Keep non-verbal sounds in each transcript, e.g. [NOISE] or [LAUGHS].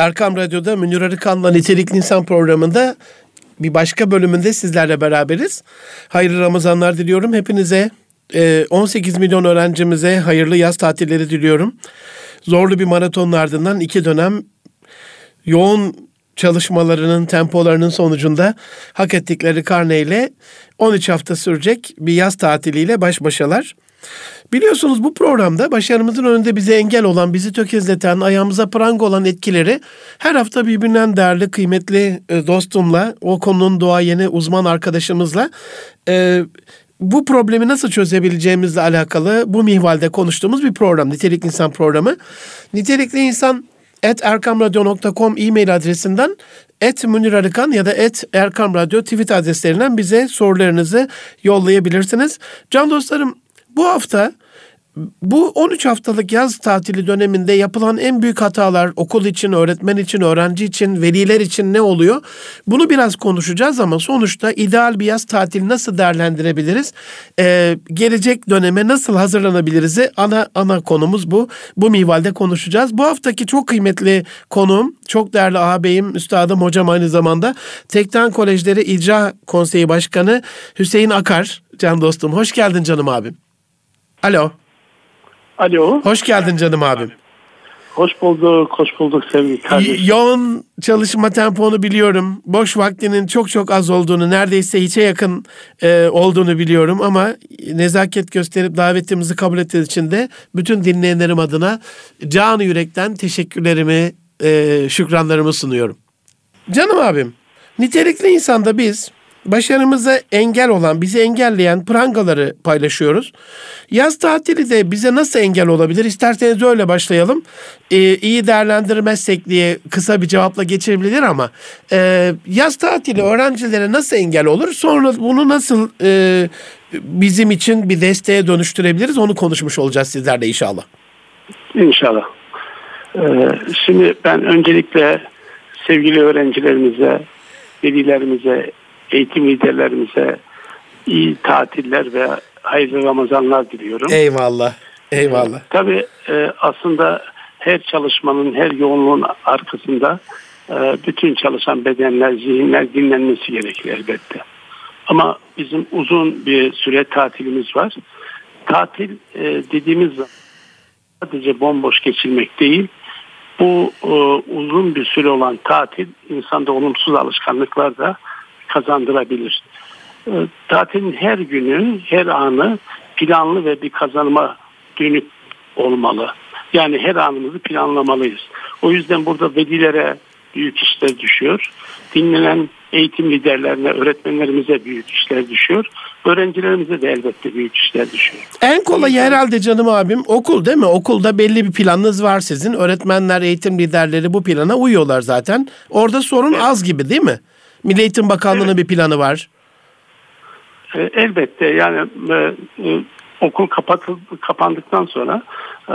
Erkam Radyo'da Münir Arıkan'la Nitelikli İnsan programında bir başka bölümünde sizlerle beraberiz. Hayırlı Ramazanlar diliyorum hepinize. 18 ee, milyon öğrencimize hayırlı yaz tatilleri diliyorum. Zorlu bir maratonun ardından iki dönem yoğun çalışmalarının, tempolarının sonucunda hak ettikleri karneyle 13 hafta sürecek bir yaz tatiliyle baş başalar. Biliyorsunuz bu programda başarımızın önünde bize engel olan, bizi tökezleten, ayağımıza pranga olan etkileri her hafta birbirinden değerli, kıymetli e, dostumla, o konunun duayeni uzman arkadaşımızla e, bu problemi nasıl çözebileceğimizle alakalı bu mihvalde konuştuğumuz bir program. Nitelikli İnsan programı. Nitelikli İnsan et erkamradyo.com e-mail adresinden et Münir Arıkan ya da et Erkam Radyo tweet adreslerinden bize sorularınızı yollayabilirsiniz. Can dostlarım bu hafta bu 13 haftalık yaz tatili döneminde yapılan en büyük hatalar okul için, öğretmen için, öğrenci için, veliler için ne oluyor? Bunu biraz konuşacağız ama sonuçta ideal bir yaz tatili nasıl değerlendirebiliriz? Ee, gelecek döneme nasıl hazırlanabiliriz? Ana ana konumuz bu. Bu mivalde konuşacağız. Bu haftaki çok kıymetli konuğum, çok değerli ağabeyim, üstadım, hocam aynı zamanda Tekten Kolejleri İcra Konseyi Başkanı Hüseyin Akar. Can dostum, hoş geldin canım abim. Alo. Alo. Hoş geldin canım abim. Hoş bulduk, hoş bulduk sevgili kardeşim. Yoğun çalışma temponu biliyorum. Boş vaktinin çok çok az olduğunu, neredeyse hiçe yakın e, olduğunu biliyorum ama nezaket gösterip davetimizi kabul ettiğiniz için de bütün dinleyenlerim adına canı yürekten teşekkürlerimi, e, şükranlarımı sunuyorum. Canım abim, nitelikli insanda biz başarımıza engel olan, bizi engelleyen prangaları paylaşıyoruz. Yaz tatili de bize nasıl engel olabilir? İsterseniz öyle başlayalım. Ee, iyi değerlendirmezsek diye kısa bir cevapla geçebilir ama e, yaz tatili öğrencilere nasıl engel olur? Sonra bunu nasıl e, bizim için bir desteğe dönüştürebiliriz? Onu konuşmuş olacağız sizlerle inşallah. İnşallah. Ee, şimdi ben öncelikle sevgili öğrencilerimize, velilerimize, eğitim liderlerimize iyi tatiller ve hayırlı Ramazanlar diliyorum. Eyvallah. Eyvallah. Tabii e, aslında her çalışmanın, her yoğunluğun arkasında e, bütün çalışan bedenler, zihinler dinlenmesi gerekir elbette. Ama bizim uzun bir süre tatilimiz var. Tatil e, dediğimiz zaman sadece bomboş geçilmek değil, bu uzun bir süre olan tatil insanda olumsuz alışkanlıklar da kazandırabilir. Ee, tatilin her günü, her anı planlı ve bir kazanma dönük olmalı. Yani her anımızı planlamalıyız. O yüzden burada velilere büyük işler düşüyor. Dinlenen eğitim liderlerine, öğretmenlerimize büyük işler düşüyor. Öğrencilerimize de elbette büyük işler düşüyor. En kolay herhalde canım abim okul değil mi? Okulda belli bir planınız var sizin. Öğretmenler, eğitim liderleri bu plana uyuyorlar zaten. Orada sorun evet. az gibi değil mi? Milli Eğitim Bakanlığı'nın evet. bir planı var. E, elbette yani e, e, okul kapatıl, kapandıktan sonra e,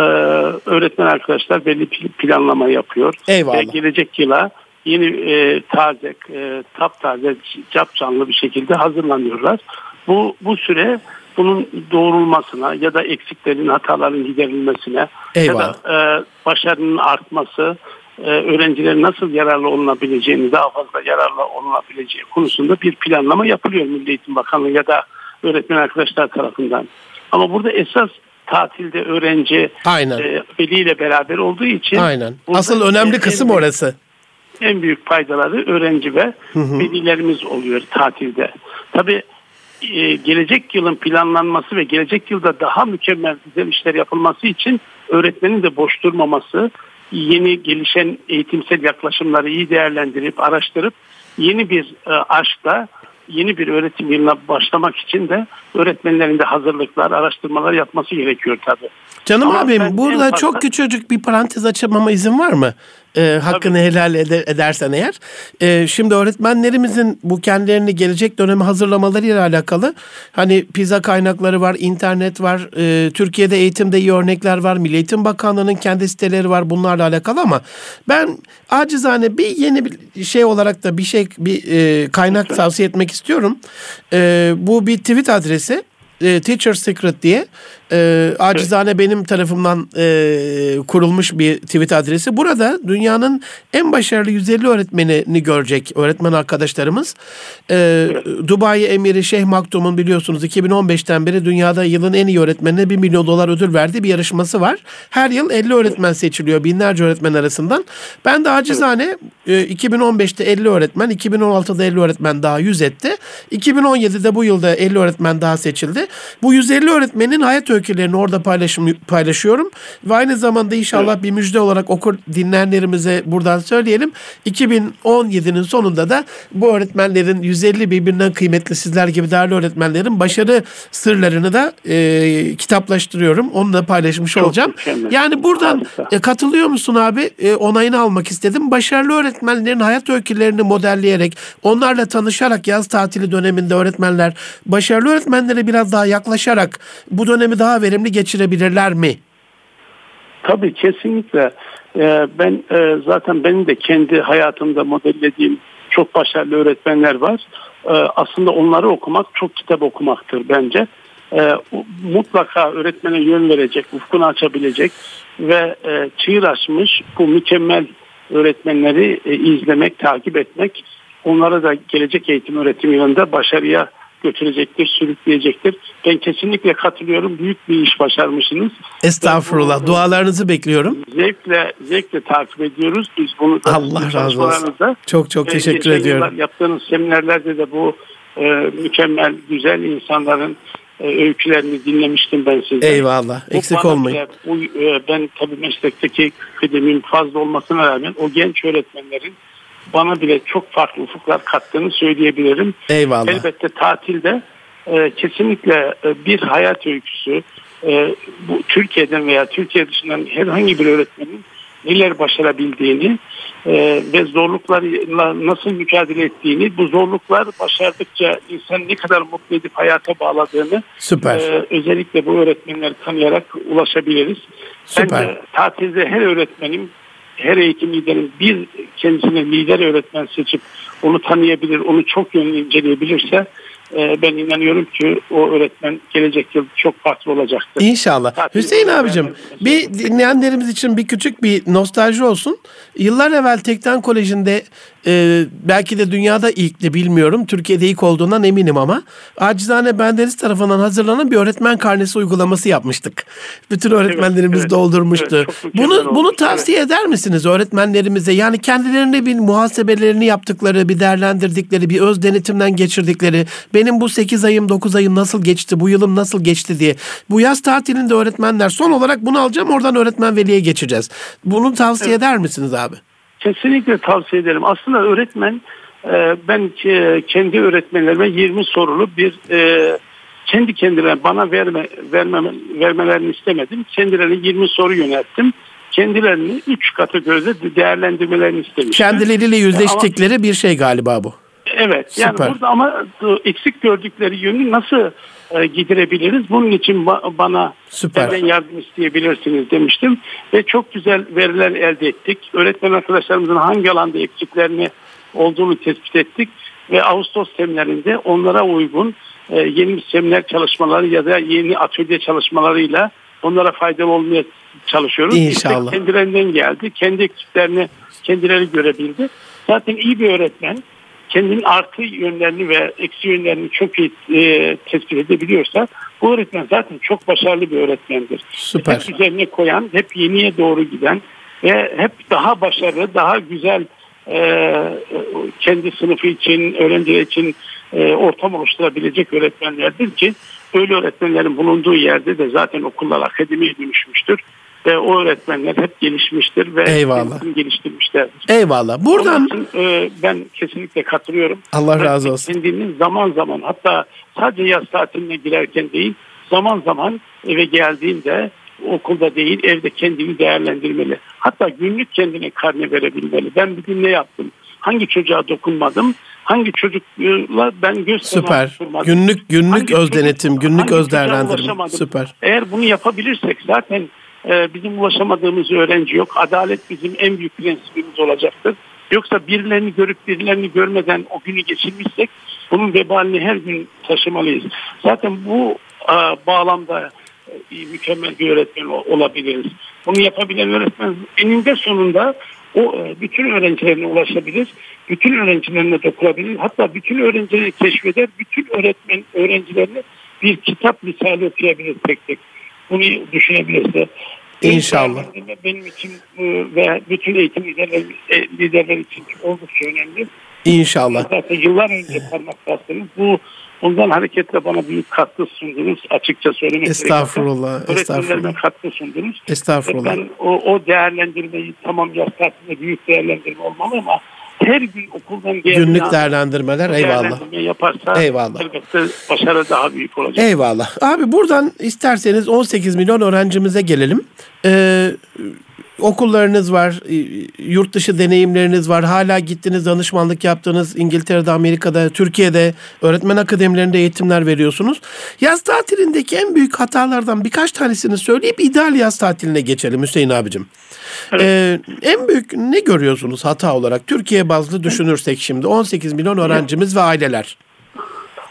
öğretmen arkadaşlar belli planlama yapıyor. Eyvallah. Ve gelecek yıla yeni e, taze, e, taptaze, cap canlı bir şekilde hazırlanıyorlar. Bu bu süre bunun doğrulmasına ya da eksiklerin, hataların giderilmesine Eyvallah. ya da e, başarının artması e, öğrencilerin nasıl yararlı olunabileceğini daha fazla yararlı olunabileceği konusunda bir planlama yapılıyor Milli Eğitim Bakanlığı ya da öğretmen arkadaşlar tarafından. Ama burada esas tatilde öğrenci Aynen. E, veliyle beraber olduğu için Aynen. Asıl önemli kısım en, orası. En büyük faydaları öğrenci ve hı hı. velilerimiz oluyor tatilde. Tabii e, gelecek yılın planlanması ve gelecek yılda daha mükemmel güzel işler yapılması için öğretmenin de boş durmaması, yeni gelişen eğitimsel yaklaşımları iyi değerlendirip araştırıp yeni bir e, aşkla yeni bir öğretim yılına başlamak için de öğretmenlerin de hazırlıklar, araştırmalar yapması gerekiyor tabii. Canım Ama abim burada fazla... çok küçücük bir parantez açmama izin var mı? E, hakkını Tabii. helal eder, edersen eğer. E, şimdi öğretmenlerimizin bu kendilerini gelecek dönemi hazırlamalarıyla alakalı hani pizza kaynakları var, internet var, e, Türkiye'de eğitimde iyi örnekler var, Milli Eğitim Bakanlığı'nın kendi siteleri var bunlarla alakalı ama ben acizane bir yeni bir şey olarak da bir şey bir e, kaynak Lütfen. tavsiye etmek istiyorum. E, bu bir tweet adresi e, Teacher Secret diye. E, acizane benim tarafımdan e, kurulmuş bir tweet adresi. Burada dünyanın en başarılı 150 öğretmenini görecek öğretmen arkadaşlarımız. E. Dubai Emiri Şeyh Maktum'un biliyorsunuz 2015'ten beri dünyada yılın en iyi öğretmenine 1 milyon dolar ödül verdiği bir yarışması var. Her yıl 50 öğretmen seçiliyor binlerce öğretmen arasından. Ben de acizane e, 2015'te 50 öğretmen, 2016'da 50 öğretmen daha 100 etti. 2017'de bu yılda 50 öğretmen daha seçildi. Bu 150 öğretmenin hayat öykülerini orada paylaşım, paylaşıyorum. Ve aynı zamanda inşallah evet. bir müjde olarak okur dinleyenlerimize buradan söyleyelim. 2017'nin sonunda da bu öğretmenlerin 150 birbirinden kıymetli sizler gibi değerli öğretmenlerin başarı sırlarını da e, kitaplaştırıyorum. Onu da paylaşmış Çok olacağım. Mükemmel. Yani buradan e, katılıyor musun abi? E, onayını almak istedim. Başarılı öğretmenlerin hayat öykülerini modelleyerek, onlarla tanışarak yaz tatili döneminde öğretmenler başarılı öğretmenlere biraz daha yaklaşarak bu dönemi daha verimli geçirebilirler mi? Tabii kesinlikle. Ee, ben e, zaten benim de kendi hayatımda modellediğim çok başarılı öğretmenler var. Ee, aslında onları okumak çok kitap okumaktır bence. Ee, mutlaka öğretmene yön verecek, ufkunu açabilecek ve e, çığır açmış bu mükemmel öğretmenleri e, izlemek, takip etmek onları da gelecek eğitim öğretim yılında başarıya götürecektir, sürükleyecektir. Ben kesinlikle katılıyorum. Büyük bir iş başarmışsınız. Estağfurullah. Bu, Dualarınızı bekliyorum. Zevkle zevkle takip ediyoruz. Biz bunu da Allah razı olsun. Çok çok teşekkür ediyorum. Yaptığınız seminerlerde de bu e, mükemmel, güzel insanların e, öykülerini dinlemiştim ben sizden. Eyvallah. Eksik olmayın. Bu, e, ben tabii meslekteki kıdemin fazla olmasına rağmen o genç öğretmenlerin bana bile çok farklı ufuklar kattığını söyleyebilirim. Eyvallah. Elbette tatilde e, kesinlikle e, bir hayat öyküsü e, bu Türkiye'den veya Türkiye dışından herhangi bir öğretmenin neler başarabildiğini e, ve zorluklarla nasıl mücadele ettiğini, bu zorluklar başardıkça insan ne kadar mutlu edip hayata bağladığını Süper. E, özellikle bu öğretmenleri tanıyarak ulaşabiliriz. Süper. Bence tatilde her öğretmenim her eğitim liderin bir kendisine lider öğretmen seçip onu tanıyabilir, onu çok yönlü inceleyebilirse e, ben inanıyorum ki o öğretmen gelecek yıl çok farklı olacaktır. İnşallah. Tatil Hüseyin abicim bir dinleyenlerimiz için bir küçük bir nostalji olsun. Yıllar evvel Tekten Koleji'nde e, belki de dünyada ilkti bilmiyorum. Türkiye'de ilk olduğundan eminim ama acizane bendeniz tarafından hazırlanan bir öğretmen karnesi uygulaması yapmıştık. Bütün öğretmenlerimiz evet, doldurmuştu. Evet, bunu bunu tavsiye evet. eder misiniz öğretmenlerimize? Yani kendilerine bir muhasebelerini yaptıkları, bir değerlendirdikleri, bir öz denetimden geçirdikleri, benim bu 8 ayım 9 ayım nasıl geçti, bu yılım nasıl geçti diye. Bu yaz tatilinde öğretmenler son olarak bunu alacağım oradan öğretmen veliye geçeceğiz. Bunu tavsiye evet. eder misiniz abi? Kesinlikle tavsiye ederim. Aslında öğretmen e, ben kendi öğretmenlerime 20 sorulu bir e, kendi kendilerine bana verme, vermeme, vermelerini istemedim. Kendilerine 20 soru yönelttim. Kendilerini 3 kategoride değerlendirmelerini istemiştim. Kendileriyle yüzleştikleri ama, bir şey galiba bu. Evet. Yani Süper. burada ama eksik gördükleri yönü nasıl e, giderebiliriz? Bunun için ba- bana Süper. benden yardım isteyebilirsiniz demiştim. Ve çok güzel veriler elde ettik. Öğretmen arkadaşlarımızın hangi alanda eksiklerini olduğunu tespit ettik. Ve Ağustos seminerinde onlara uygun e, yeni seminer çalışmaları ya da yeni atölye çalışmalarıyla onlara faydalı olmaya çalışıyoruz. İnşallah. İşte kendilerinden geldi. Kendi eksiklerini kendileri görebildi. Zaten iyi bir öğretmen kendinin artı yönlerini ve eksi yönlerini çok iyi e, tespit edebiliyorsa bu öğretmen zaten çok başarılı bir öğretmendir. Süper. Hep üzerine koyan, hep yeniye doğru giden ve hep daha başarılı, daha güzel e, kendi sınıfı için, öğrenciler için e, ortam oluşturabilecek öğretmenlerdir ki böyle öğretmenlerin bulunduğu yerde de zaten okullar akademiye dönüşmüştür ve o öğretmenler hep gelişmiştir ve Eyvallah. geliştirmişlerdir. Eyvallah. Buradan için, e, ben kesinlikle katılıyorum. Allah razı olsun. Kendini zaman zaman hatta sadece yaz tatiline girerken değil zaman zaman eve geldiğinde okulda değil evde kendini değerlendirmeli. Hatta günlük kendine karne verebilmeli. Ben bugün ne yaptım? Hangi çocuğa dokunmadım? Hangi çocukla ben göz Süper. Günlük günlük hangi öz denetim, günlük öz değerlendirme. Süper. Eğer bunu yapabilirsek zaten e, bizim ulaşamadığımız öğrenci yok. Adalet bizim en büyük prensibimiz olacaktır. Yoksa birilerini görüp birilerini görmeden o günü geçirmişsek bunun vebalini her gün taşımalıyız. Zaten bu e, bağlamda e, mükemmel bir öğretmen olabiliriz. Bunu yapabilen öğretmen eninde sonunda o e, bütün öğrencilerine ulaşabilir, bütün öğrencilerine dokunabilir, hatta bütün öğrencileri keşfeder, bütün öğretmen öğrencilerini bir kitap misali okuyabilir tek tek. Bunu düşünebilirse. İnşallah. Benim için ve bütün eğitim liderleri, liderler için oldukça önemli. İnşallah. Zaten yıllar önce parmak bastınız. Bu Bundan hareketle bana büyük katkı sundunuz. Açıkça söylemek Estağfurullah. Estağfurullah. katkı sundunuz. Estağfurullah. Ben o, o değerlendirmeyi tamam tatilinde büyük değerlendirme olmalı ama her gün okuldan geldiğinde günlük değerlendirmeler eyvallah. Yaparsa eyvallah. elbette başarı daha büyük olacak. Eyvallah. Abi buradan isterseniz 18 milyon öğrencimize gelelim. Ee, okullarınız var, yurt dışı deneyimleriniz var. Hala gittiniz, danışmanlık yaptınız. İngiltere'de, Amerika'da, Türkiye'de öğretmen akademilerinde eğitimler veriyorsunuz. Yaz tatilindeki en büyük hatalardan birkaç tanesini söyleyip ideal yaz tatiline geçelim Hüseyin abicim. Evet. Ee, en büyük ne görüyorsunuz hata olarak? Türkiye bazlı düşünürsek şimdi 18 milyon öğrencimiz ve aileler.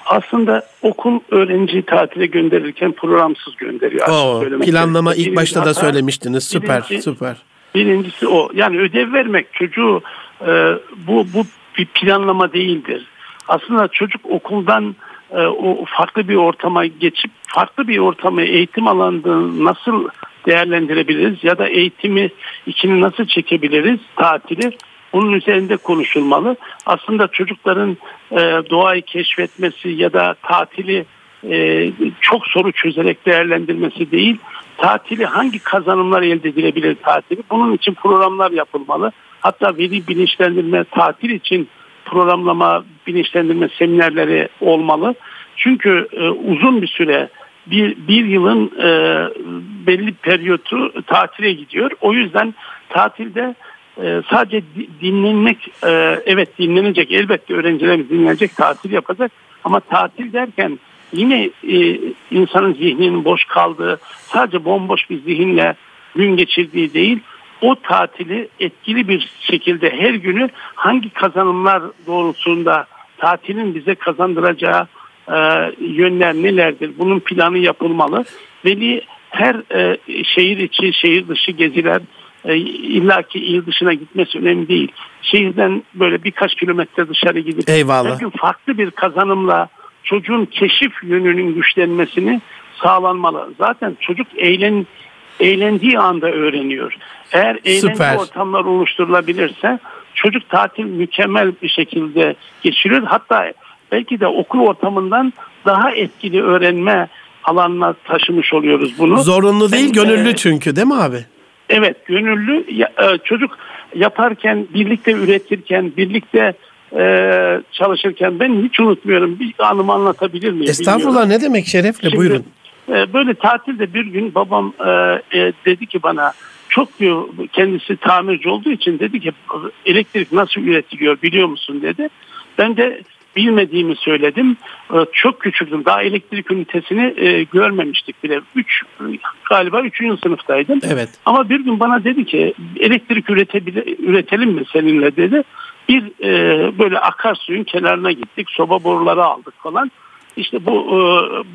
Aslında okul öğrenci tatile gönderirken programsız gönderiyor. Oo, planlama ilk başta hata, da söylemiştiniz. Süper, birinci, süper. Birincisi o. Yani ödev vermek çocuğu e, bu bu bir planlama değildir. Aslında çocuk okuldan o farklı bir ortama geçip farklı bir ortama eğitim alanını nasıl değerlendirebiliriz ya da eğitimi içini nasıl çekebiliriz tatili bunun üzerinde konuşulmalı. Aslında çocukların e, doğayı keşfetmesi ya da tatili e, çok soru çözerek değerlendirmesi değil, tatili hangi kazanımlar elde edilebilir tatili? Bunun için programlar yapılmalı. Hatta veli bilinçlendirme, tatil için programlama, bilinçlendirme seminerleri olmalı. Çünkü e, uzun bir süre bir, bir yılın e, belli periyotu tatile gidiyor. O yüzden tatilde e, sadece dinlenmek e, evet dinlenecek elbette öğrencilerimiz dinlenecek tatil yapacak ama tatil derken yine e, insanın zihninin boş kaldığı sadece bomboş bir zihinle gün geçirdiği değil o tatili etkili bir şekilde her günü hangi kazanımlar doğrultusunda tatilin bize kazandıracağı e, yönler nelerdir? Bunun planı yapılmalı. Veli her e, şehir içi, şehir dışı geziler, e, illaki il dışına gitmesi önemli değil. Şehirden böyle birkaç kilometre dışarı gidip Eyvallah. her gün farklı bir kazanımla çocuğun keşif yönünün güçlenmesini sağlanmalı. Zaten çocuk eğlen eğlendiği anda öğreniyor. Eğer eğlence ortamlar oluşturulabilirse çocuk tatil mükemmel bir şekilde geçiriyor. Hatta belki de okul ortamından daha etkili öğrenme alanına taşımış oluyoruz bunu. Zorunlu değil, ben, gönüllü e, çünkü değil mi abi? Evet gönüllü e, çocuk yaparken birlikte üretirken birlikte e, çalışırken ben hiç unutmuyorum bir anımı anlatabilir miyim? Estağfurullah bilmiyorum. ne demek şerefle Şimdi, buyurun. E, böyle tatilde bir gün babam dedi ki bana çok diyor kendisi tamirci olduğu için dedi ki elektrik nasıl üretiliyor biliyor musun dedi. Ben de bilmediğimi söyledim. Ee, çok küçüktüm. Daha elektrik ünitesini e, görmemiştik bile. Üç, galiba üçüncü sınıftaydım. Evet. Ama bir gün bana dedi ki elektrik üretelim mi seninle dedi. Bir e, böyle akarsuyun kenarına gittik. Soba boruları aldık falan. İşte bu e,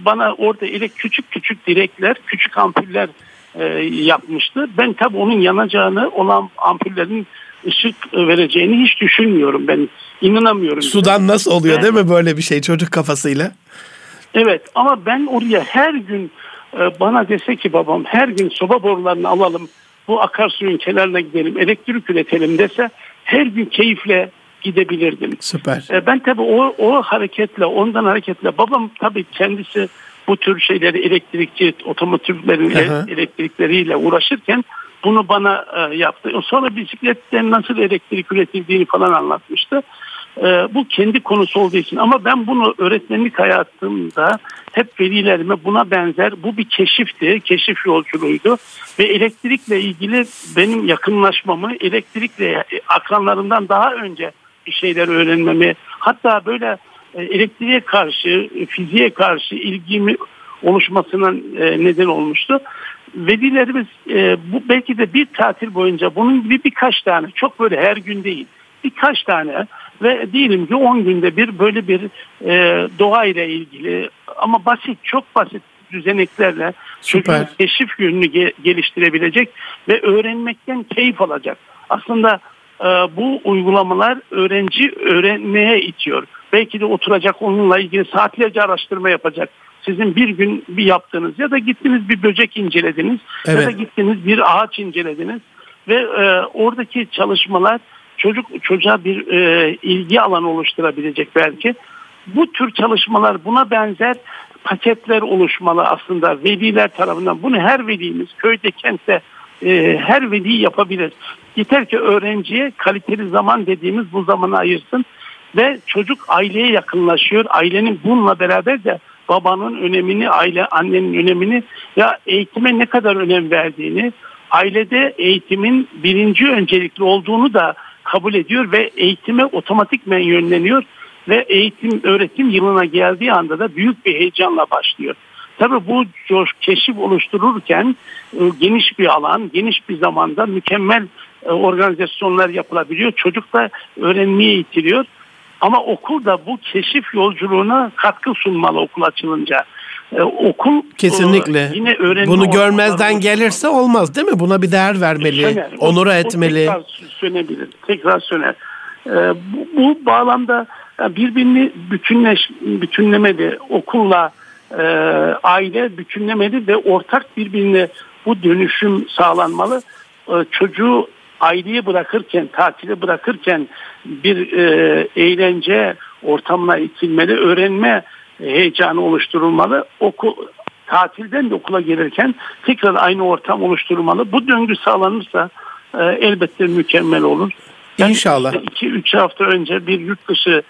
bana orada ele küçük küçük direkler, küçük ampuller e, yapmıştı. Ben tabii onun yanacağını, olan ampullerin ışık vereceğini hiç düşünmüyorum. Ben inanamıyorum. Sudan nasıl oluyor ben, değil mi böyle bir şey çocuk kafasıyla? Evet ama ben oraya her gün e, bana dese ki babam her gün soba borularını alalım bu akarsuyun kenarına gidelim elektrik üretelim dese her gün keyifle gidebilirdim. Süper. E, ben tabii o, o hareketle ondan hareketle babam tabii kendisi bu tür şeyleri elektrikçi otomotivlerin elektrikleriyle uğraşırken bunu bana e, yaptı. Sonra bisikletten nasıl elektrik üretildiğini falan anlatmıştı. E, bu kendi konusu olduğu için ama ben bunu öğretmenlik hayatımda hep velilerime buna benzer bu bir keşifti, keşif yolculuğuydu ve elektrikle ilgili benim yakınlaşmamı, elektrikle akranlarından daha önce bir şeyler öğrenmemi, hatta böyle e, elektriğe karşı, fiziğe karşı ilgimi oluşmasına e, neden olmuştu velilerimiz e, bu belki de bir tatil boyunca bunun gibi birkaç tane çok böyle her gün değil birkaç tane ve diyelim ki 10 günde bir böyle bir e, doğa ile ilgili ama basit çok basit düzeneklerle çocuğun keşif yönünü ge- geliştirebilecek ve öğrenmekten keyif alacak. Aslında e, bu uygulamalar öğrenci öğrenmeye itiyor. Belki de oturacak onunla ilgili saatlerce araştırma yapacak. Sizin bir gün bir yaptığınız ya da gittiniz bir böcek incelediniz ya da Evet. gittiniz bir ağaç incelediniz ve e, oradaki çalışmalar çocuk çocuğa bir e, ilgi alanı oluşturabilecek belki. Bu tür çalışmalar buna benzer paketler oluşmalı aslında veliler tarafından. Bunu her velimiz köyde kentte e, her veli yapabilir. Yeter ki öğrenciye kaliteli zaman dediğimiz bu zamanı ayırsın ve çocuk aileye yakınlaşıyor. Ailenin bununla beraber de babanın önemini, aile annenin önemini ya eğitime ne kadar önem verdiğini, ailede eğitimin birinci öncelikli olduğunu da kabul ediyor ve eğitime otomatikmen yönleniyor ve eğitim öğretim yılına geldiği anda da büyük bir heyecanla başlıyor. Tabii bu keşif oluştururken e, geniş bir alan, geniş bir zamanda mükemmel e, organizasyonlar yapılabiliyor. Çocuk da öğrenmeye itiliyor. Ama okul da bu keşif yolculuğuna katkı sunmalı okul açılınca. E, okul Kesinlikle. e, yine öğrenme Bunu görmezden gelirse olmaz değil mi? Buna bir değer vermeli, söner. O- onur o etmeli. Tekrar sönebilir. Tekrar söner. Ee, bu, bu bağlamda birbirini bütünleş, bütünlemeli. Okulla e, aile bütünlemeli ve ortak birbirine bu dönüşüm sağlanmalı. E, çocuğu aileye bırakırken, tatile bırakırken bir e, eğlence ortamına itilmeli, öğrenme heyecanı oluşturulmalı. Okul, tatilden de okula gelirken tekrar aynı ortam oluşturulmalı. Bu döngü sağlanırsa e, elbette mükemmel olur. İnşallah. 2-3 hafta önce bir yurt dışı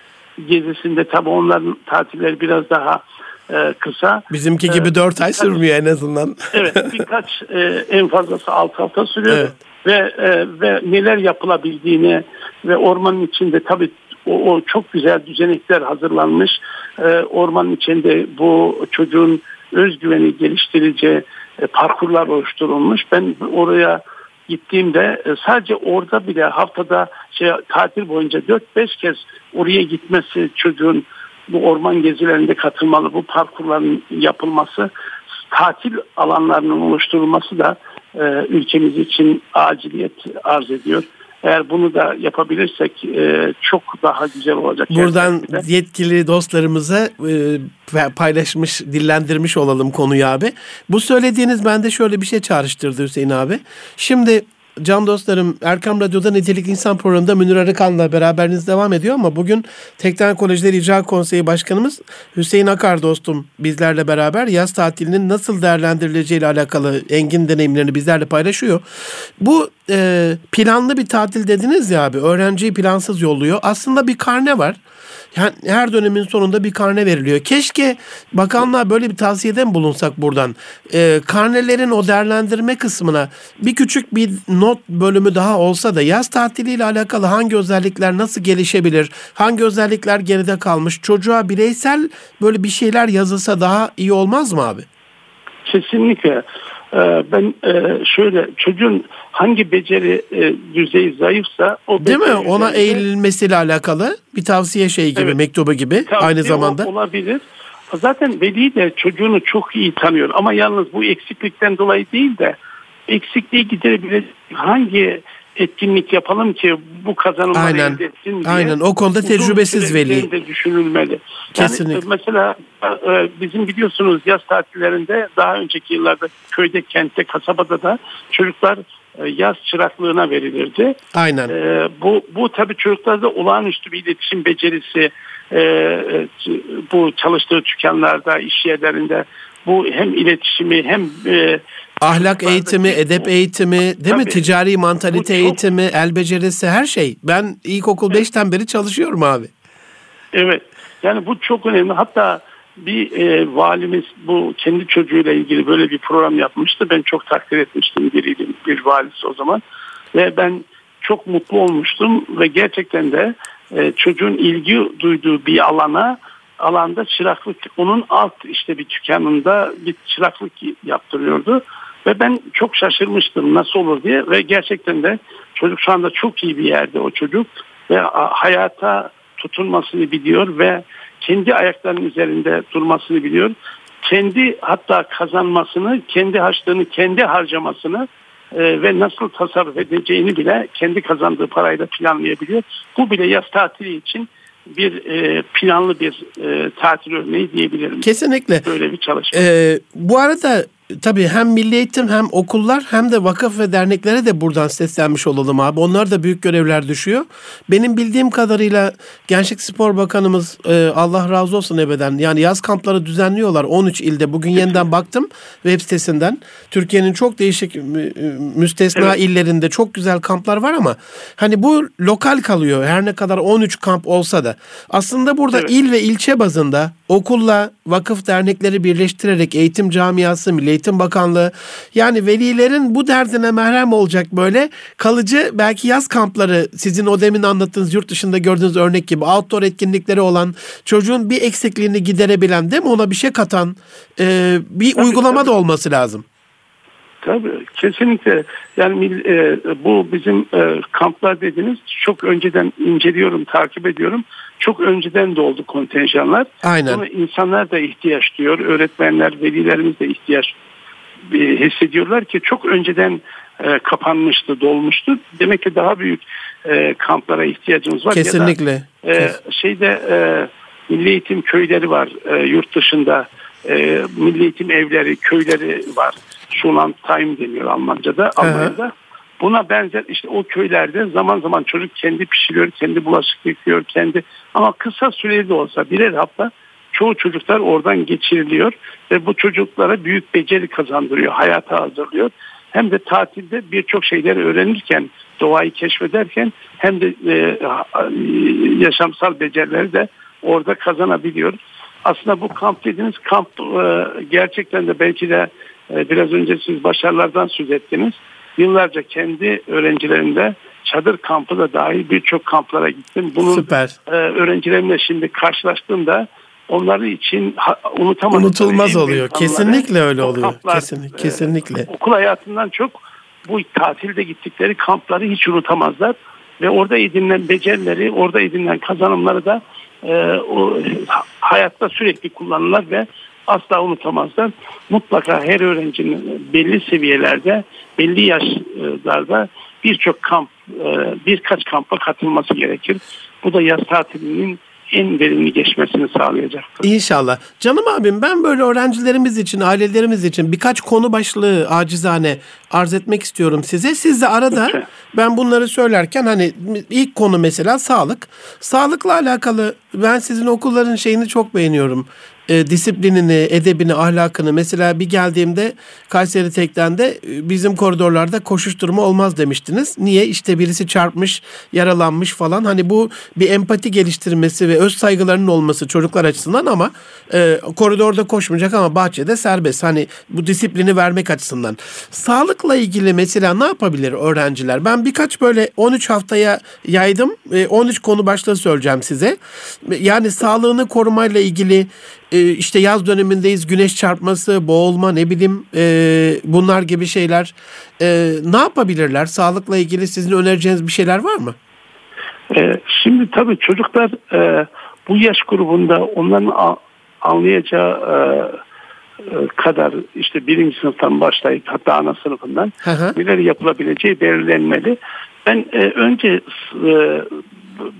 gezisinde tabii onların tatilleri biraz daha e, kısa. Bizimki gibi Ee, 4 ay sürmüyor en azından. Evet [LAUGHS] birkaç e, en fazlası 6 hafta sürüyor. Evet. Ve, e, ve neler yapılabildiğini ve ormanın içinde tabii o, o çok güzel düzenekler hazırlanmış. E, ormanın içinde bu çocuğun özgüveni geliştirici e, parkurlar oluşturulmuş. Ben oraya gittiğimde e, sadece orada bile haftada şey, tatil boyunca 4-5 kez oraya gitmesi çocuğun bu orman gezilerinde katılmalı, bu parkurların yapılması, tatil alanlarının oluşturulması da e, ülkemiz için aciliyet arz ediyor. Eğer bunu da yapabilirsek e, çok daha güzel olacak. Buradan gerçekten yetkili dostlarımıza e, paylaşmış, dillendirmiş olalım konuyu abi. Bu söylediğiniz bende şöyle bir şey çağrıştırdı Hüseyin abi. Şimdi can dostlarım Erkam Radyo'da Nitelik İnsan programında Münir Arıkan'la beraberiniz devam ediyor ama bugün Tekten Kolejleri İcra Konseyi Başkanımız Hüseyin Akar dostum bizlerle beraber yaz tatilinin nasıl değerlendirileceğiyle alakalı engin deneyimlerini bizlerle paylaşıyor. Bu e, planlı bir tatil dediniz ya abi öğrenciyi plansız yolluyor. Aslında bir karne var. Her dönemin sonunda bir karne veriliyor. Keşke bakanlığa böyle bir tavsiyede mi bulunsak buradan? Ee, karnelerin o değerlendirme kısmına bir küçük bir not bölümü daha olsa da yaz tatiliyle alakalı hangi özellikler nasıl gelişebilir? Hangi özellikler geride kalmış? Çocuğa bireysel böyle bir şeyler yazılsa daha iyi olmaz mı abi? Kesinlikle. Ee, Ben e, şöyle çocuğun hangi beceri e, düzeyi zayıfsa o Değil mi? Ona üzerinde- eğilmesiyle alakalı bir tavsiye şeyi gibi, Evet. mektubu gibi aynı zamanda. ol- olabilir. Zaten veli de çocuğunu çok iyi tanıyor ama yalnız bu eksiklikten dolayı değil de eksikliği giderebilecek hangi etkinlik yapalım ki bu kazanımları Aynen. elde etsin diye. Aynen. O konuda tecrübesiz veli. üzerinde düşünülmeli. Kesinlikle. Yani mesela e, bizim biliyorsunuz yaz tatillerinde daha önceki yıllarda köyde, kentte, kasabada da çocuklar e, yaz çıraklığına verilirdi. Aynen. Ee, bu bu tabii çocuklarda olağanüstü bir iletişim becerisi e, e, bu çalıştığı dükkanlarda, iş yerlerinde bu hem iletişimi hem e, Ahlak eğitimi, edep eğitimi, değil mi? Tabii. Ticari mantalite çok- eğitimi, el becerisi her şey. Ben ilkokul 5'ten beri çalışıyorum abi. Evet. Yani bu çok önemli. Hatta bir e, valimiz bu kendi çocuğuyla ilgili böyle bir program yapmıştı. Ben çok takdir etmiştim biriydim bir valisi o zaman. Ve ben çok mutlu olmuştum ve gerçekten de e, çocuğun ilgi duyduğu bir alana alanda çıraklık onun alt işte bir dükkanında bir çıraklık yaptırıyordu. Ve ben çok şaşırmıştım nasıl olur diye ve gerçekten de çocuk şu anda çok iyi bir yerde o çocuk ve hayata tutunmasını biliyor ve kendi ayaklarının üzerinde durmasını biliyor. kendi hatta kazanmasını, kendi harçlığını, kendi harcamasını e, ve nasıl tasarruf edeceğini bile kendi kazandığı parayla planlayabiliyor. Bu bile yaz tatili için bir e, planlı bir e, tatil örneği diyebilirim. Kesinlikle. Böyle bir çalışma. Ee, bu arada tabii hem milli eğitim hem okullar hem de vakıf ve derneklere de buradan seslenmiş olalım abi. Onlar da büyük görevler düşüyor. Benim bildiğim kadarıyla Gençlik Spor Bakanımız e, Allah razı olsun ebeden yani yaz kampları düzenliyorlar 13 ilde. Bugün yeniden baktım web sitesinden. Türkiye'nin çok değişik mü- müstesna Evet. illerinde çok güzel kamplar var ama hani bu lokal kalıyor. Her ne kadar 13 kamp olsa da. Aslında burada Evet. il ve ilçe bazında okulla vakıf dernekleri birleştirerek eğitim camiası, Milli Eğitim Bakanlığı yani velilerin bu derdine merhem olacak böyle kalıcı belki yaz kampları sizin o demin anlattığınız yurt dışında gördüğünüz örnek gibi outdoor etkinlikleri olan çocuğun bir eksikliğini giderebilen değil mi ona bir şey katan e, bir Tabii, uygulama tabii. da olması lazım. Tabii kesinlikle yani e, bu bizim e, kamplar dediğiniz çok önceden inceliyorum, takip ediyorum. Çok önceden de oldu kontenjanlar. Aynen. Sonra insanlar da ihtiyaç duyuyor. Öğretmenler, velilerimiz de ihtiyaç hissediyorlar ki çok önceden e, kapanmıştı, dolmuştu. Demek ki daha büyük e, kamplara ihtiyacımız var. Ya da, Kesinlikle. e, şeyde e, milli eğitim köyleri var e, yurt dışında. E, milli eğitim evleri, köyleri var. Schullandheim deniyor Almanca'da, Almanya'da. Buna benzer işte o köylerde zaman zaman çocuk kendi pişiriyor, kendi bulaşık yıkıyor, kendi ama kısa süreli de olsa birer hafta çoğu çocuklar oradan geçiriliyor ve bu çocuklara büyük beceri kazandırıyor, hayata hazırlıyor. Hem de tatilde birçok şeyleri öğrenirken, doğayı keşfederken hem de e, yaşamsal becerileri de orada kazanabiliyor. Aslında bu kamp dediğiniz kamp e, gerçekten de belki de e, biraz önce siz başarılardan söz ettiniz. Yıllarca kendi öğrencilerimde çadır kampı da dahil birçok kamplara gittim. Bunun Süper. e, öğrencilerimle şimdi karşılaştığımda onları için ha, unutamadıkları Unutulmaz oluyor. Kesinlikle öyle oluyor. kamplar, Kesinlikle. e, Kesinlikle. okul hayatından çok bu tatilde gittikleri kampları hiç unutamazlar ve orada edinilen becerileri, orada edinilen kazanımları da e, o hayatta sürekli kullanırlar ve asla unutamazlar. Mutlaka her öğrencinin belli seviyelerde, belli yaşlarda birçok kamp, e, birkaç kampa katılması gerekir. Bu da yaz tatilinin en verimli geçmesini sağlayacaktır. İnşallah. Canım abim ben böyle öğrencilerimiz için, ailelerimiz için birkaç konu başlığı acizane arz etmek istiyorum size. Siz de arada Lütfen. ben bunları söylerken hani ilk konu mesela sağlık. Sağlıkla alakalı ben sizin okulların şeyini çok beğeniyorum. E, disiplinini, edebini, ahlakını. Mesela bir geldiğimde Kayseri Tek'ten de e, bizim koridorlarda koşuşturma olmaz demiştiniz. Niye? İşte birisi çarpmış, yaralanmış falan. Hani bu bir empati geliştirmesi ve öz saygılarının olması çocuklar açısından ama e, koridorda koşmayacak ama bahçede serbest. Hani bu disiplini vermek açısından. Sağlıkla ilgili mesela ne yapabilir öğrenciler? Ben birkaç böyle 13 haftaya yaydım. E, 13 konu başlığı söyleyeceğim size. Yani sağlığını korumayla ilgili e, işte yaz dönemindeyiz. Güneş çarpması, boğulma ne bileyim e, bunlar gibi şeyler. E, ne yapabilirler? Sağlıkla ilgili sizin önereceğiniz bir şeyler var mı? Ee, şimdi tabii çocuklar e, bu yaş grubunda onların a- anlayacağı e, e, kadar işte birinci sınıftan başlayıp hatta ana sınıfından Hı hı. neler yapılabileceği belirlenmeli. Ben e, önce e,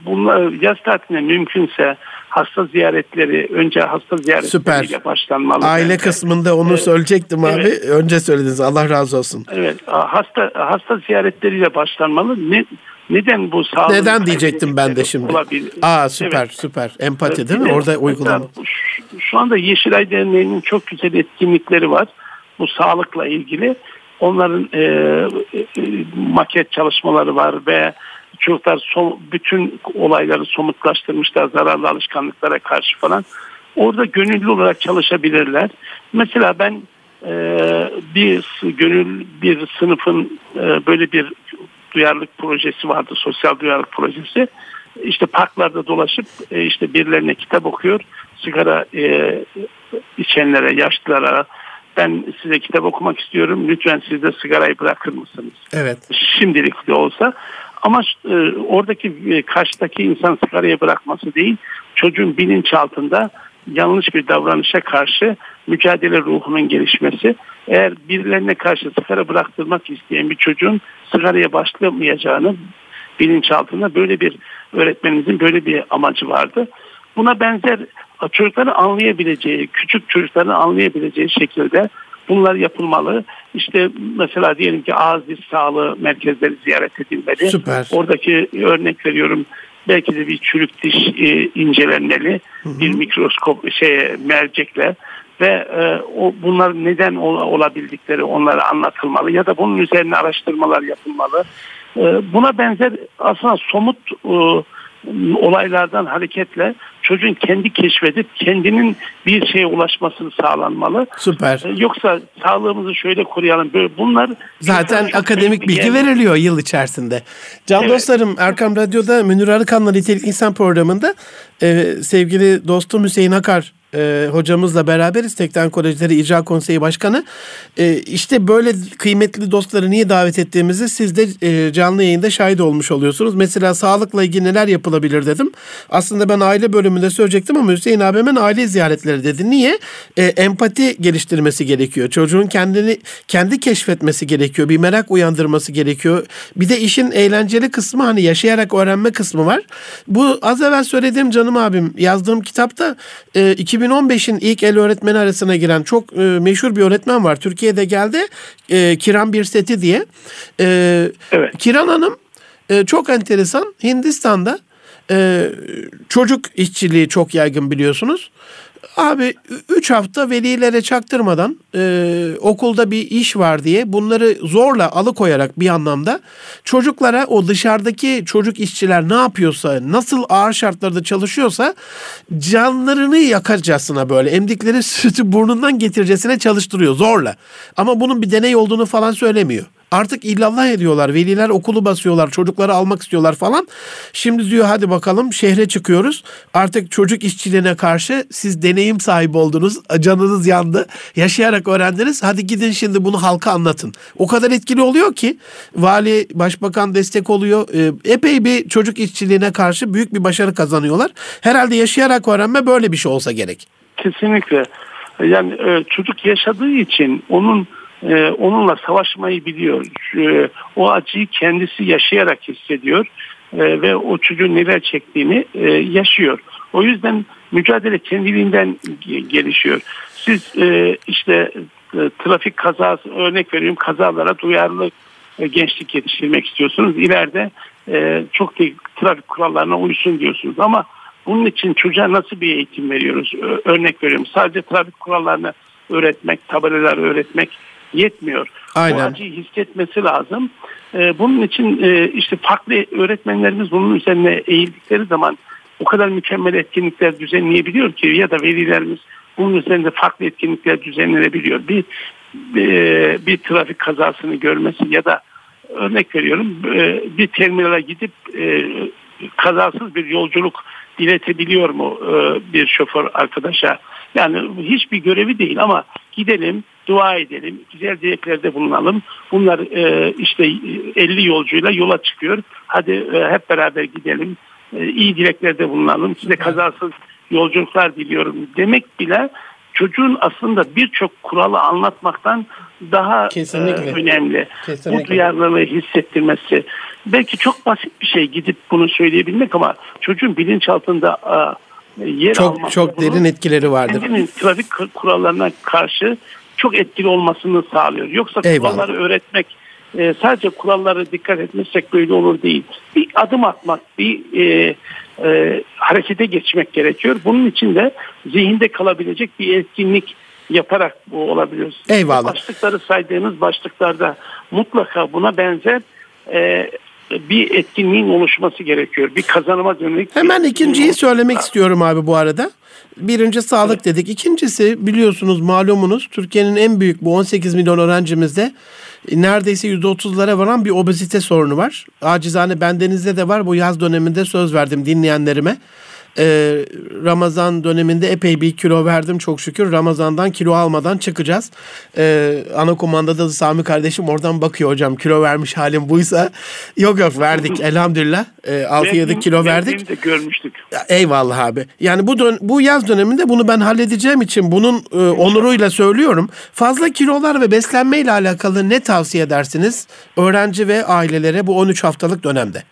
bunlar yaz tatiline mümkünse hasta ziyaretleri önce hasta ziyaretleriyle başlanmalı. Aile bence. kısmında onu Evet. söyleyecektim abi. Evet. Önce söylediniz. Allah razı olsun. Evet, hasta hasta ziyaretleriyle başlanmalı. Ne, neden bu sağlık Neden diyecektim ben de şimdi. Olabilir. Aa süper Evet. süper. Empati değil mi? Orada uygulama. Şu, şu anda Yeşilay Derneği'nin çok güzel etkinlikleri var. Bu sağlıkla ilgili. Onların e, e, maket çalışmaları var ve çocuklar som- bütün olayları somutlaştırmışlar zararlı alışkanlıklara karşı falan. Orada gönüllü olarak çalışabilirler. Mesela ben e, bir gönül bir sınıfın e, böyle bir duyarlılık projesi vardı, sosyal duyarlılık projesi. İşte parklarda dolaşıp e, işte birilerine kitap okuyor, sigara e, içenlere, yaşlılara ben size kitap okumak istiyorum, lütfen siz de sigarayı bırakır mısınız? Evet. Şimdilik de olsa ama e, oradaki e, karşıdaki insan sigarayı bırakması değil, çocuğun bilinçaltında yanlış bir davranışa karşı mücadele ruhunun gelişmesi. Eğer birilerine karşı sigara bıraktırmak isteyen bir çocuğun sigaraya başlamayacağını bilinçaltında böyle bir öğretmenimizin böyle bir amacı vardı. Buna benzer çocukları anlayabileceği, küçük çocukların anlayabileceği şekilde bunlar yapılmalı. İşte mesela diyelim ki ağız diş sağlığı merkezleri ziyaret edilmeli. Süper. Oradaki örnek veriyorum belki de bir çürük diş e, incelenmeli. Hı hı. Bir mikroskop şey mercekle ve e, o bunlar neden ol, olabildikleri onlara anlatılmalı ya da bunun üzerine araştırmalar yapılmalı. E, buna benzer aslında somut e, olaylardan hareketle çocuğun kendi keşfedip kendinin bir şeye ulaşmasını sağlanmalı. Süper. Ee, yoksa sağlığımızı şöyle koruyalım. Böyle bunlar zaten akademik bilgi yer. veriliyor yıl içerisinde. Can evet. dostlarım Erkam Radyo'da Münir Arıkan'la Nitelik İnsan programında e, sevgili dostum Hüseyin Akar e, hocamızla beraberiz. Tekten Kolejleri İcra Konseyi Başkanı. E, işte böyle kıymetli dostları niye davet ettiğimizi siz de e, canlı yayında şahit olmuş oluyorsunuz. Mesela sağlıkla ilgili neler yapılabilir dedim. Aslında ben aile bölümünde söyleyecektim ama Hüseyin abi hemen aile ziyaretleri dedi. Niye? E, empati geliştirmesi gerekiyor. Çocuğun kendini kendi keşfetmesi gerekiyor. Bir merak uyandırması gerekiyor. Bir de işin eğlenceli kısmı hani yaşayarak öğrenme kısmı var. Bu az evvel söylediğim canım abim yazdığım kitapta e, 2015'in ilk el öğretmeni arasına giren çok e, meşhur bir öğretmen var. Türkiye'de geldi. E, Kiran Birseti diye. E, evet. Kiran Hanım e, çok enteresan. Hindistan'da e, çocuk işçiliği çok yaygın biliyorsunuz. Abi 3 hafta velilere çaktırmadan e, okulda bir iş var diye bunları zorla alıkoyarak bir anlamda çocuklara o dışarıdaki çocuk işçiler ne yapıyorsa nasıl ağır şartlarda çalışıyorsa canlarını yakarcasına böyle emdikleri [LAUGHS] sütü burnundan getircesine çalıştırıyor zorla. Ama bunun bir deney olduğunu falan söylemiyor. Artık illallah ediyorlar. Veliler okulu basıyorlar. Çocukları almak istiyorlar falan. Şimdi diyor hadi bakalım şehre çıkıyoruz. Artık çocuk işçiliğine karşı siz deneyim sahibi oldunuz. Canınız yandı. Yaşayarak öğrendiniz. Hadi gidin şimdi bunu halka anlatın. O kadar etkili oluyor ki vali, başbakan destek oluyor. Ee, epey bir çocuk işçiliğine karşı büyük bir başarı kazanıyorlar. Herhalde yaşayarak öğrenme böyle bir şey olsa gerek. Kesinlikle. Yani e, çocuk yaşadığı için onun e, onunla savaşmayı biliyor. E, o acıyı kendisi yaşayarak hissediyor e, ve o çocuğun neler çektiğini e, yaşıyor. O yüzden mücadele kendiliğinden gelişiyor. Siz e, işte e, trafik kazası örnek veriyorum kazalara duyarlı gençlik yetiştirmek istiyorsunuz. İleride çok da trafik kurallarına uysun diyorsunuz ama bunun için çocuğa nasıl bir eğitim veriyoruz? Örnek veriyorum. Sadece trafik kurallarını öğretmek, tabelalar öğretmek yetmiyor. Aynen. O acıyı hissetmesi lazım. Ee, bunun için e, işte farklı öğretmenlerimiz bunun üzerine eğildikleri zaman o kadar mükemmel etkinlikler düzenleyebiliyor ki ya da velilerimiz bunun üzerinde farklı etkinlikler düzenlenebiliyor. Bir bir, e, bir trafik kazasını görmesi ya da örnek veriyorum e, bir terminale gidip kazasız bir yolculuk diletebiliyor mu bir şoför arkadaşa? Yani hiçbir görevi değil ama gidelim dua edelim, güzel dileklerde bulunalım. Bunlar e, işte 50 yolcuyla yola çıkıyor. Hadi e, hep beraber gidelim, e, iyi dileklerde bulunalım. Size kazasız yolculuklar diliyorum demek bile çocuğun aslında birçok kuralı anlatmaktan daha e, Kesinlikle. önemli. Kesinlikle. Bu duyarlılığı hissettirmesi. Belki çok basit bir şey gidip bunu söyleyebilmek ama çocuğun bilinçaltında yer çok, alması. Çok derin etkileri vardır. Kendinin trafik kurallarına karşı çok etkili olmasını sağlıyor. Yoksa Eyvallah. kuralları öğretmek e, sadece kurallara dikkat etmezsek böyle olur değil. Bir adım atmak, bir e, e, harekete geçmek gerekiyor. Bunun için de zihinde kalabilecek bir etkinlik yaparak bu olabilir. Eyvallah. Başlıkları saydığınız başlıklarda mutlaka buna benzer e, bir etkinliğin oluşması gerekiyor. Bir kazanıma dönük. Hemen ikinciyi söylemek istiyorum abi bu arada. Birinci sağlık dedik. İkincisi biliyorsunuz malumunuz Türkiye'nin en büyük bu 18 milyon öğrencimizde neredeyse %30'lara varan bir obezite sorunu var. Acizane bendenizde de var. Bu yaz döneminde söz verdim dinleyenlerime. Ee, Ramazan döneminde epey bir kilo verdim çok şükür. Ramazandan kilo almadan çıkacağız. Ee, ana kumandada da Sami kardeşim oradan bakıyor hocam kilo vermiş halim buysa. Yok yok verdik [LAUGHS] elhamdülillah. Ee, 6-7 kilo verdik. de görmüştük. Eyvallah abi. Yani bu dön bu yaz döneminde bunu ben halledeceğim için bunun e, onuruyla söylüyorum. Fazla kilolar ve beslenme ile alakalı ne tavsiye edersiniz öğrenci ve ailelere bu 13 haftalık dönemde?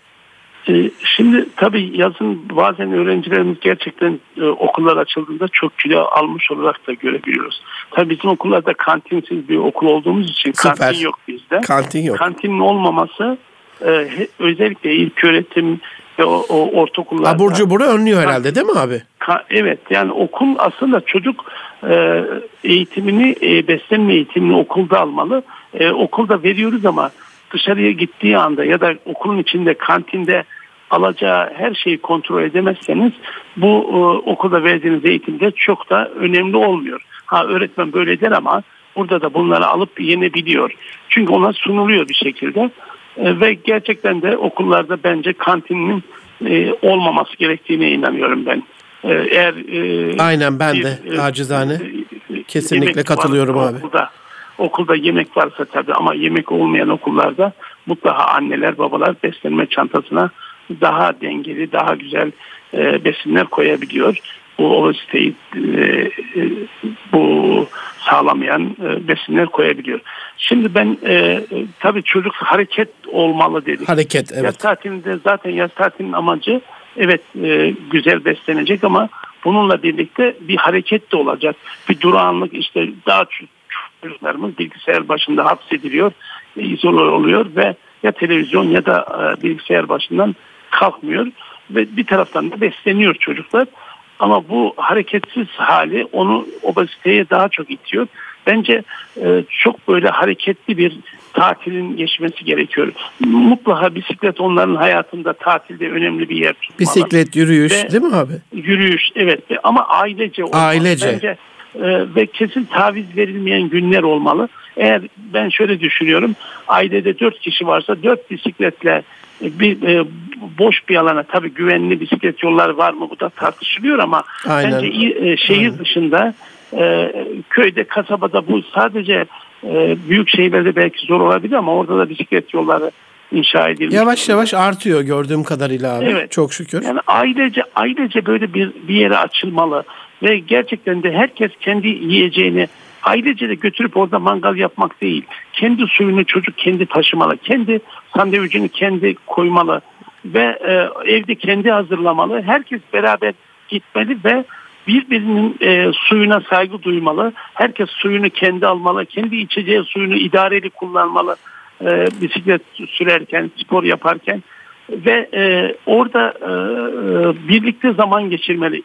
Ee, şimdi tabii yazın bazen öğrencilerimiz gerçekten e, okullar açıldığında çok kilo almış olarak da görebiliyoruz. Tabii bizim okullarda kantinsiz bir okul olduğumuz için Süper. kantin yok bizde. Kantin yok. Kantinin olmaması e, özellikle ilk öğretim ve o, o ortaokullarda. Abur cuburu önlüyor herhalde değil mi abi? Ka- Evet yani okul aslında çocuk e, eğitimini e, beslenme eğitimini okulda almalı. E, okulda veriyoruz ama dışarıya gittiği anda ya da okulun içinde kantinde alacağı her şeyi kontrol edemezseniz bu e, okulda verdiğiniz eğitimde çok da önemli olmuyor. Ha öğretmen böyle der ama burada da bunları alıp yenebiliyor. Çünkü ona sunuluyor bir şekilde. E, ve gerçekten de okullarda bence kantinin e, olmaması gerektiğine inanıyorum ben. E, eğer e, Aynen ben de bir, e, acizane e, kesinlikle katılıyorum abi. Okulda, okulda yemek varsa tabii ama yemek olmayan okullarda mutlaka anneler babalar beslenme çantasına daha dengeli daha güzel e, besinler koyabiliyor. Bu obeziteyi e, e, bu sağlamayan e, besinler koyabiliyor. Şimdi ben e, e, tabii çocuk hareket olmalı dedik. Hareket Yaz evet. tatilinde zaten yaz tatilinin amacı evet e, güzel beslenecek ama bununla birlikte bir hareket de olacak. Bir durağanlık işte daha çok çocuklarımız bilgisayar başında hapsediliyor, izole oluyor ve ya televizyon ya da e, bilgisayar başından kalkmıyor ve bir taraftan da besleniyor çocuklar. Ama bu hareketsiz hali onu obeziteye daha çok itiyor. Bence e, çok böyle hareketli bir tatilin geçmesi gerekiyor. Mutlaka bisiklet onların hayatında tatilde önemli bir yer tutmalı. Bisiklet, yürüyüş Ve- değil mi abi? Yürüyüş evet ama ailece olmalı. Ailece. Bence e, ve kesin taviz verilmeyen günler olmalı. Eğer ben şöyle düşünüyorum ailede dört kişi varsa dört bisikletle bir e, boş bir alana tabii güvenli bisiklet yolları var mı bu da tartışılıyor ama Aynen. bence e, şehir Aynen. dışında e, köyde kasabada bu sadece e, büyük şehirlerde belki zor olabilir ama orada da bisiklet yolları inşa edilmiş. Yavaş yavaş artıyor gördüğüm kadarıyla abi. Evet. Çok şükür. Yani ailece ailece böyle bir bir yere açılmalı ve gerçekten de herkes kendi yiyeceğini ailece de götürüp orada mangal yapmak değil. Kendi suyunu çocuk kendi taşımalı. Kendi sandviçini kendi koymalı ve e, evde kendi hazırlamalı. Herkes beraber gitmeli ve birbirinin e, suyuna saygı duymalı. Herkes suyunu kendi almalı. Kendi içeceği suyunu idareli kullanmalı. E, bisiklet sürerken, spor yaparken ve e, orada e, e, birlikte zaman geçirmeli.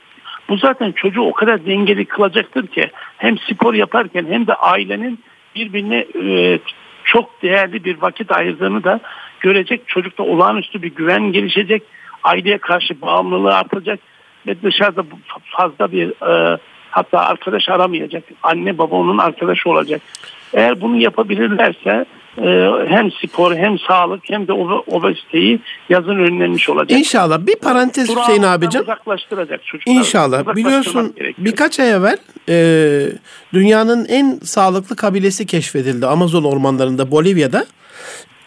Bu zaten çocuğu o kadar dengeli kılacaktır ki hem spor yaparken hem de ailenin birbirine e, çok değerli bir vakit ayırdığını da görecek. Çocukta olağanüstü bir güven gelişecek. Aileye karşı bağımlılığı artacak ve dışarıda fazla bir e, hatta arkadaş aramayacak. Anne baba onun arkadaşı olacak. Eğer bunu yapabilirlerse hem spor hem sağlık hem de obe- obeziteyi yazın önlenmiş olacak. İnşallah. Bir parantez Hüseyin Durağanlıktan abicim. uzaklaştıracak çocukları. İnşallah. Biliyorsun gerekiyor. birkaç ay evvel e, dünyanın en sağlıklı kabilesi keşfedildi Amazon ormanlarında Bolivya'da.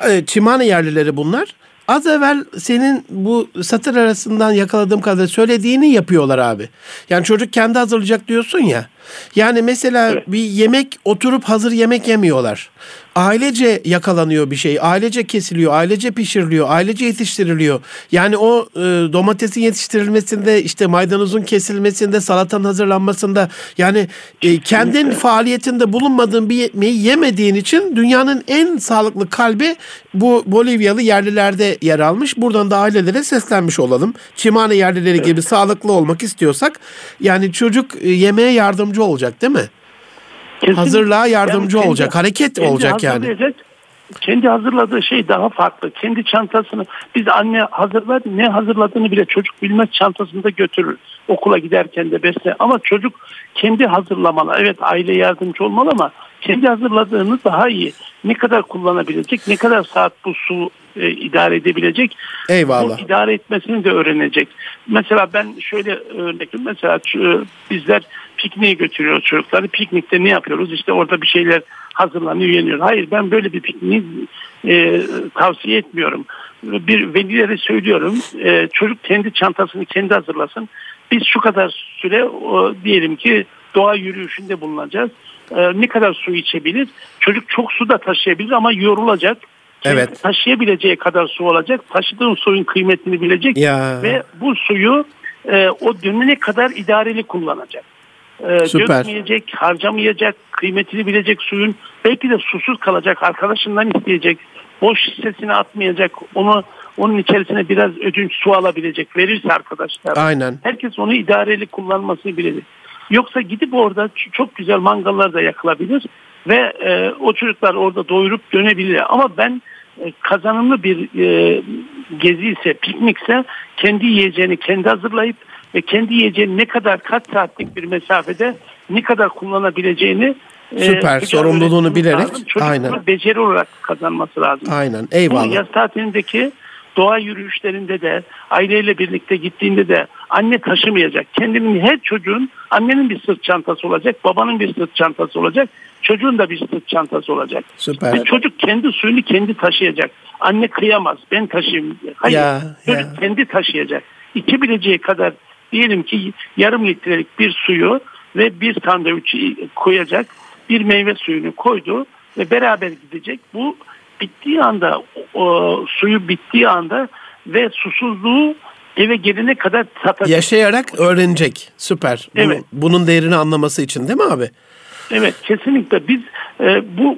E, Çimane yerlileri bunlar. Az evvel senin bu satır arasından yakaladığım kadarıyla söylediğini yapıyorlar abi. Yani çocuk kendi hazırlayacak diyorsun ya. Yani mesela Evet. bir yemek oturup hazır yemek yemiyorlar. Ailece yakalanıyor bir şey. Ailece kesiliyor, ailece pişiriliyor, ailece yetiştiriliyor. Yani o e, domatesin yetiştirilmesinde, işte maydanozun kesilmesinde, salatanın hazırlanmasında yani e, kendin faaliyetinde bulunmadığın bir yemeği yemediğin için dünyanın en sağlıklı kalbi bu Bolivyalı yerlilerde yer almış. Buradan da ailelere seslenmiş olalım. Çimane yerlileri gibi sağlıklı olmak istiyorsak yani çocuk e, yemeğe yardımcı olacak değil mi? Kesinlikle. Hazırlığa yardımcı kendi- olacak, hareket kendi olacak yani. Kendi hazırladığı şey daha farklı. Kendi çantasını biz anne hazırlar ne hazırladığını bile çocuk bilmez çantasında götürür. Okula giderken de besle ama çocuk kendi hazırlamalı. Evet aile yardımcı olmalı ama kendi hazırladığını daha iyi. Ne kadar kullanabilecek, ne kadar saat bu su e, idare edebilecek. Eyvallah. Bu idare etmesini de öğrenecek. Mesela ben şöyle örnek mesela bizler pikniğe götürüyoruz çocukları. Piknikte ne yapıyoruz? İşte orada bir şeyler hazırlanıyor, yeniyor. Hayır ben böyle bir pikniği e, tavsiye etmiyorum. Bir velilere söylüyorum. E, çocuk kendi çantasını kendi hazırlasın. Biz şu kadar süre o, diyelim ki doğa yürüyüşünde bulunacağız. E, ne kadar su içebilir? Çocuk çok su da taşıyabilir ama yorulacak. Evet. Taşıyabileceği kadar su olacak. Taşıdığın suyun kıymetini bilecek. Ya. Ve bu suyu e, o dönene kadar idareli kullanacak. E, Süper. Dökmeyecek, harcamayacak, kıymetini bilecek suyun. Belki de susuz kalacak, arkadaşından isteyecek. Boş şişesini atmayacak. Onu onun içerisine biraz ödünç su alabilecek. Verirse arkadaşlar. Aynen. Herkes onu idareli kullanmasını bilecek. Yoksa gidip orada çok güzel mangallar da yakılabilir ve e, o çocuklar orada doyurup dönebilir. Ama ben e, kazanımlı bir e, gezi ise, piknikse kendi yiyeceğini kendi hazırlayıp ve kendi yiyeceğini ne kadar kaç saatlik bir mesafede ne kadar kullanabileceğini e, Süper. E, sorumluluğunu bilerek. Aynen. beceri olarak kazanması lazım. Aynen. Eyvallah. Ama yaz tatilindeki doğa yürüyüşlerinde de aileyle birlikte gittiğinde de anne taşımayacak. Kendinin her çocuğun annenin bir sırt çantası olacak, babanın bir sırt çantası olacak, çocuğun da bir sırt çantası olacak. Süper. Ve çocuk kendi suyunu kendi taşıyacak. Anne kıyamaz ben taşıyayım diye. Hayır ya, çocuk ya. kendi taşıyacak. İçebileceği kadar diyelim ki yarım litrelik bir suyu ve bir sandviç koyacak. Bir meyve suyunu koydu ve beraber gidecek. Bu bittiği anda o, suyu bittiği anda ve susuzluğu eve gelene kadar satacak. Yaşayarak öğrenecek. Süper. Evet. Bunun değerini anlaması için değil mi abi? Evet kesinlikle. Biz e, bu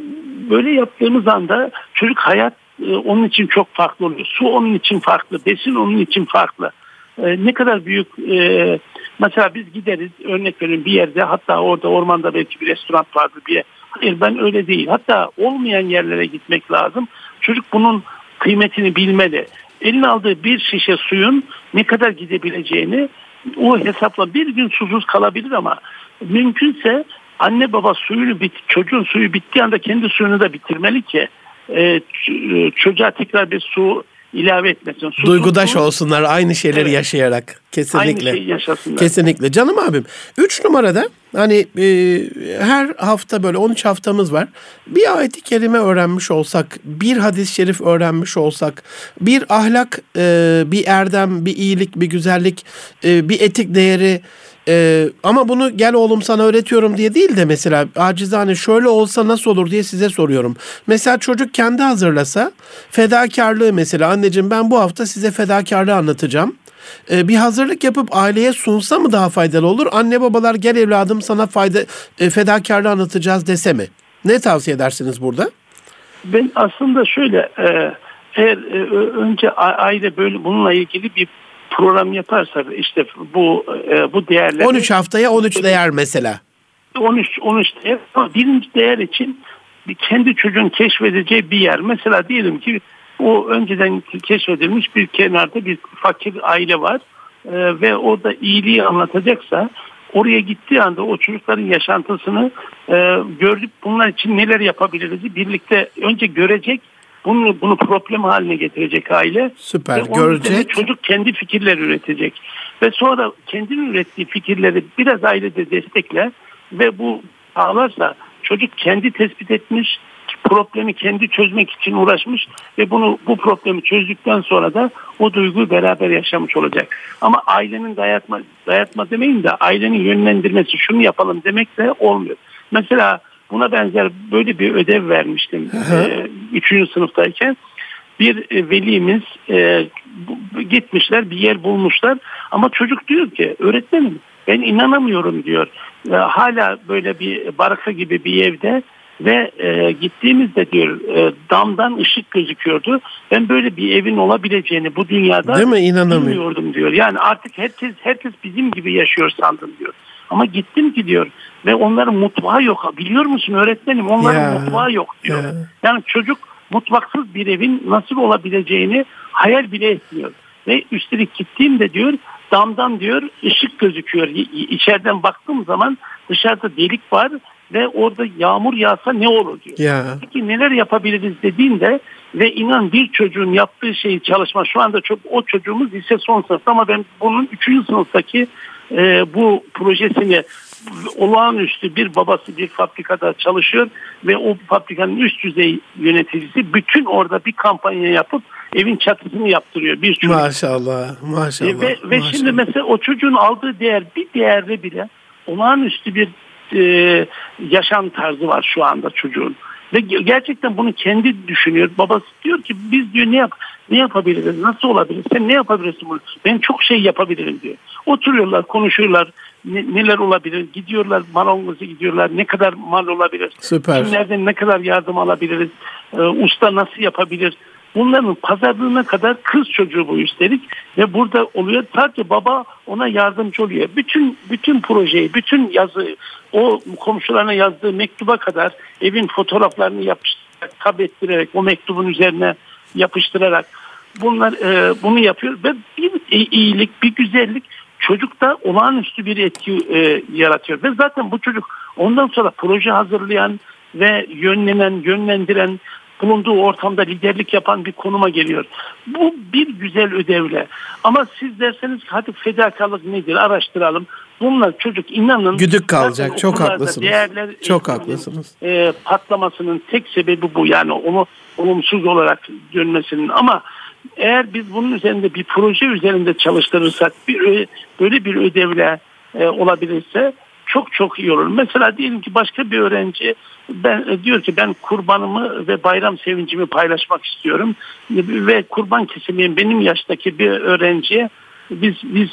böyle yaptığımız anda çocuk hayat e, onun için çok farklı oluyor. Su onun için farklı. Besin onun için farklı. E, ne kadar büyük e, mesela biz gideriz örnek verin bir yerde hatta orada ormanda belki bir restoran vardır bir yer. Hayır ben öyle değil. Hatta olmayan yerlere gitmek lazım. Çocuk bunun kıymetini bilmeli. Eline aldığı bir şişe suyun ne kadar gidebileceğini o hesapla bir gün susuz kalabilir ama mümkünse anne baba suyunu bit çocuğun suyu bittiği anda kendi suyunu da bitirmeli ki e, çocuğa tekrar bir su ilave etmesin. Susuz Duygudaş su, olsunlar aynı şeyleri evet. yaşayarak. Kesinlikle. Aynı şeyi yaşasınlar. Kesinlikle. Canım abim. Üç numarada hani e, her hafta böyle 13 haftamız var. Bir ayet-i kerime öğrenmiş olsak, bir hadis-i şerif öğrenmiş olsak, bir ahlak, e, bir erdem, bir iyilik, bir güzellik, e, bir etik değeri ee, ama bunu gel oğlum sana öğretiyorum diye değil de mesela acizane şöyle olsa nasıl olur diye size soruyorum. Mesela çocuk kendi hazırlasa fedakarlığı mesela anneciğim ben bu hafta size fedakarlığı anlatacağım. Ee, bir hazırlık yapıp aileye sunsa mı daha faydalı olur? Anne babalar gel evladım sana fayda e, fedakarlığı anlatacağız dese mi? Ne tavsiye edersiniz burada? Ben aslında şöyle e, eğer e, önce aile böyle bununla ilgili bir program yaparsak işte bu e, bu değerler 13 haftaya 13 değer mesela. 13 13 değer ama birinci değer için bir kendi çocuğun keşfedeceği bir yer. Mesela diyelim ki o önceden keşfedilmiş bir kenarda bir fakir aile var e, ve orada iyiliği anlatacaksa oraya gittiği anda o çocukların yaşantısını e, gördük bunlar için neler yapabiliriz birlikte önce görecek bunu bunu problem haline getirecek aile. Süper. Ve görecek. Çocuk kendi fikirler üretecek. Ve sonra kendinin ürettiği fikirleri biraz ailede destekle ve bu sağlarsa çocuk kendi tespit etmiş, problemi kendi çözmek için uğraşmış ve bunu bu problemi çözdükten sonra da o duyguyu beraber yaşamış olacak. Ama ailenin dayatma dayatma demeyin de ailenin yönlendirmesi şunu yapalım demek de olmuyor. Mesela Buna benzer böyle bir ödev vermiştim e, üçüncü sınıftayken. Bir e, velimiz e, gitmişler bir yer bulmuşlar ama çocuk diyor ki öğretmenim ben inanamıyorum diyor. E, hala böyle bir baraka gibi bir evde ve e, gittiğimizde diyor e, damdan ışık gözüküyordu. Ben böyle bir evin olabileceğini bu dünyada Değil mi? İnanamıyorum diyor. Yani artık herkes herkes bizim gibi yaşıyor sandım diyor. Ama gittim ki diyor ve onların mutfağı yok. Biliyor musun öğretmenim onların yeah. mutfağı yok diyor. Yeah. Yani çocuk mutfaksız bir evin nasıl olabileceğini hayal bile etmiyor. Ve üstelik gittiğimde diyor damdan diyor ışık gözüküyor. İçeriden baktığım zaman dışarıda delik var ve orada yağmur yağsa ne olur diyor. Ya. Peki neler yapabiliriz dediğinde ve inan bir çocuğun yaptığı şeyi çalışma şu anda çok o çocuğumuz lise son sınıfta ama ben bunun 3. sınıftaki e, bu projesini olağanüstü bir babası bir fabrikada çalışıyor ve o fabrikanın üst düzey yöneticisi bütün orada bir kampanya yapıp evin çatısını yaptırıyor bir çocuk. Maşallah, maşallah. Ve, ve maşallah. şimdi mesela o çocuğun aldığı değer bir değerde bile olağanüstü bir e, yaşam tarzı var şu anda çocuğun. Ve gerçekten bunu kendi düşünüyor. Babası diyor ki biz diyor ne yap ne yapabiliriz? Nasıl olabilir? Sen ne yapabilirsin bunu? Ben çok şey yapabilirim diyor. Oturuyorlar, konuşuyorlar. Ne, neler olabilir? Gidiyorlar, marangoza gidiyorlar. Ne kadar mal olabilir? Süper. Kimlerden ne kadar yardım alabiliriz? Ee, usta nasıl yapabilir? Bunların pazarlığına kadar kız çocuğu bu üstelik ve burada oluyor sadece baba ona yardımcı oluyor. Bütün bütün projeyi, bütün yazı, o komşularına yazdığı mektuba kadar evin fotoğraflarını yapıştırarak, tab ettirerek o mektubun üzerine yapıştırarak bunlar e, bunu yapıyor ve bir iyilik, bir güzellik çocukta olağanüstü bir etki e, yaratıyor. Ve zaten bu çocuk ondan sonra proje hazırlayan ve yönlenen, yönlendiren, bulunduğu ortamda liderlik yapan bir konuma geliyor. Bu bir güzel ödevle. Ama siz derseniz ki hadi fedakarlık nedir araştıralım. Bunlar çocuk inanın. Güdük kalacak. Çok haklısınız. Değerler, Çok haklısınız. E, patlamasının tek sebebi bu. Yani onu olumsuz olarak dönmesinin. Ama eğer biz bunun üzerinde bir proje üzerinde çalıştırırsak bir böyle bir ödevle e, olabilirse çok çok iyi olur. Mesela diyelim ki başka bir öğrenci ben e, diyor ki ben kurbanımı ve bayram sevincimi paylaşmak istiyorum ve kurban kesimiyim benim yaştaki bir öğrenciye biz biz